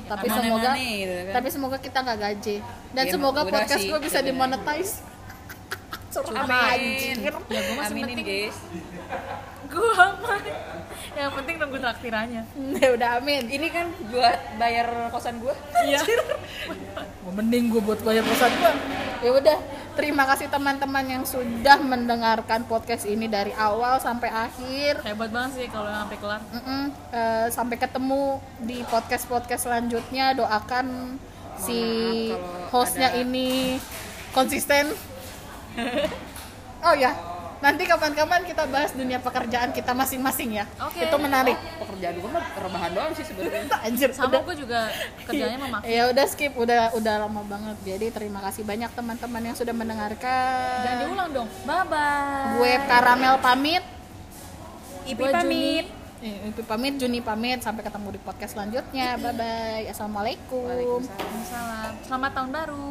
Tapi semoga gitu kan. tapi semoga kita nggak gaji dan Ya, semoga podcast gue bisa sebenarnya. dimonetize Curhat amin anjir. Ya, gue masih aminin guys Gua mah. Yang penting nunggu traktirannya. ya udah amin ini kan buat bayar kosan gue Iya. mending gue buat bayar kosan gue ya udah terima kasih teman-teman yang sudah mendengarkan podcast ini dari awal sampai akhir Hebat banget sih kalau sampai kelar. Mm-mm. Eh, sampai ketemu di podcast podcast selanjutnya doakan si hostnya ada- ini konsisten oh ya nanti kapan-kapan kita bahas dunia pekerjaan kita masing-masing ya. Oke. itu menarik. Pekerjaan gue mah rebahan doang sih sebenarnya. Anjir Sama udah. gue juga kerjanya memakai. ya udah skip. Udah udah lama banget. Jadi terima kasih banyak teman-teman yang sudah mendengarkan. Jangan diulang dong. Bye bye. gue karamel pamit. Ipi pamit. Eh, Ipi pamit. Juni pamit. Sampai ketemu di podcast selanjutnya. Bye bye assalamualaikum. Waalaikumsalam. Selamat tahun baru.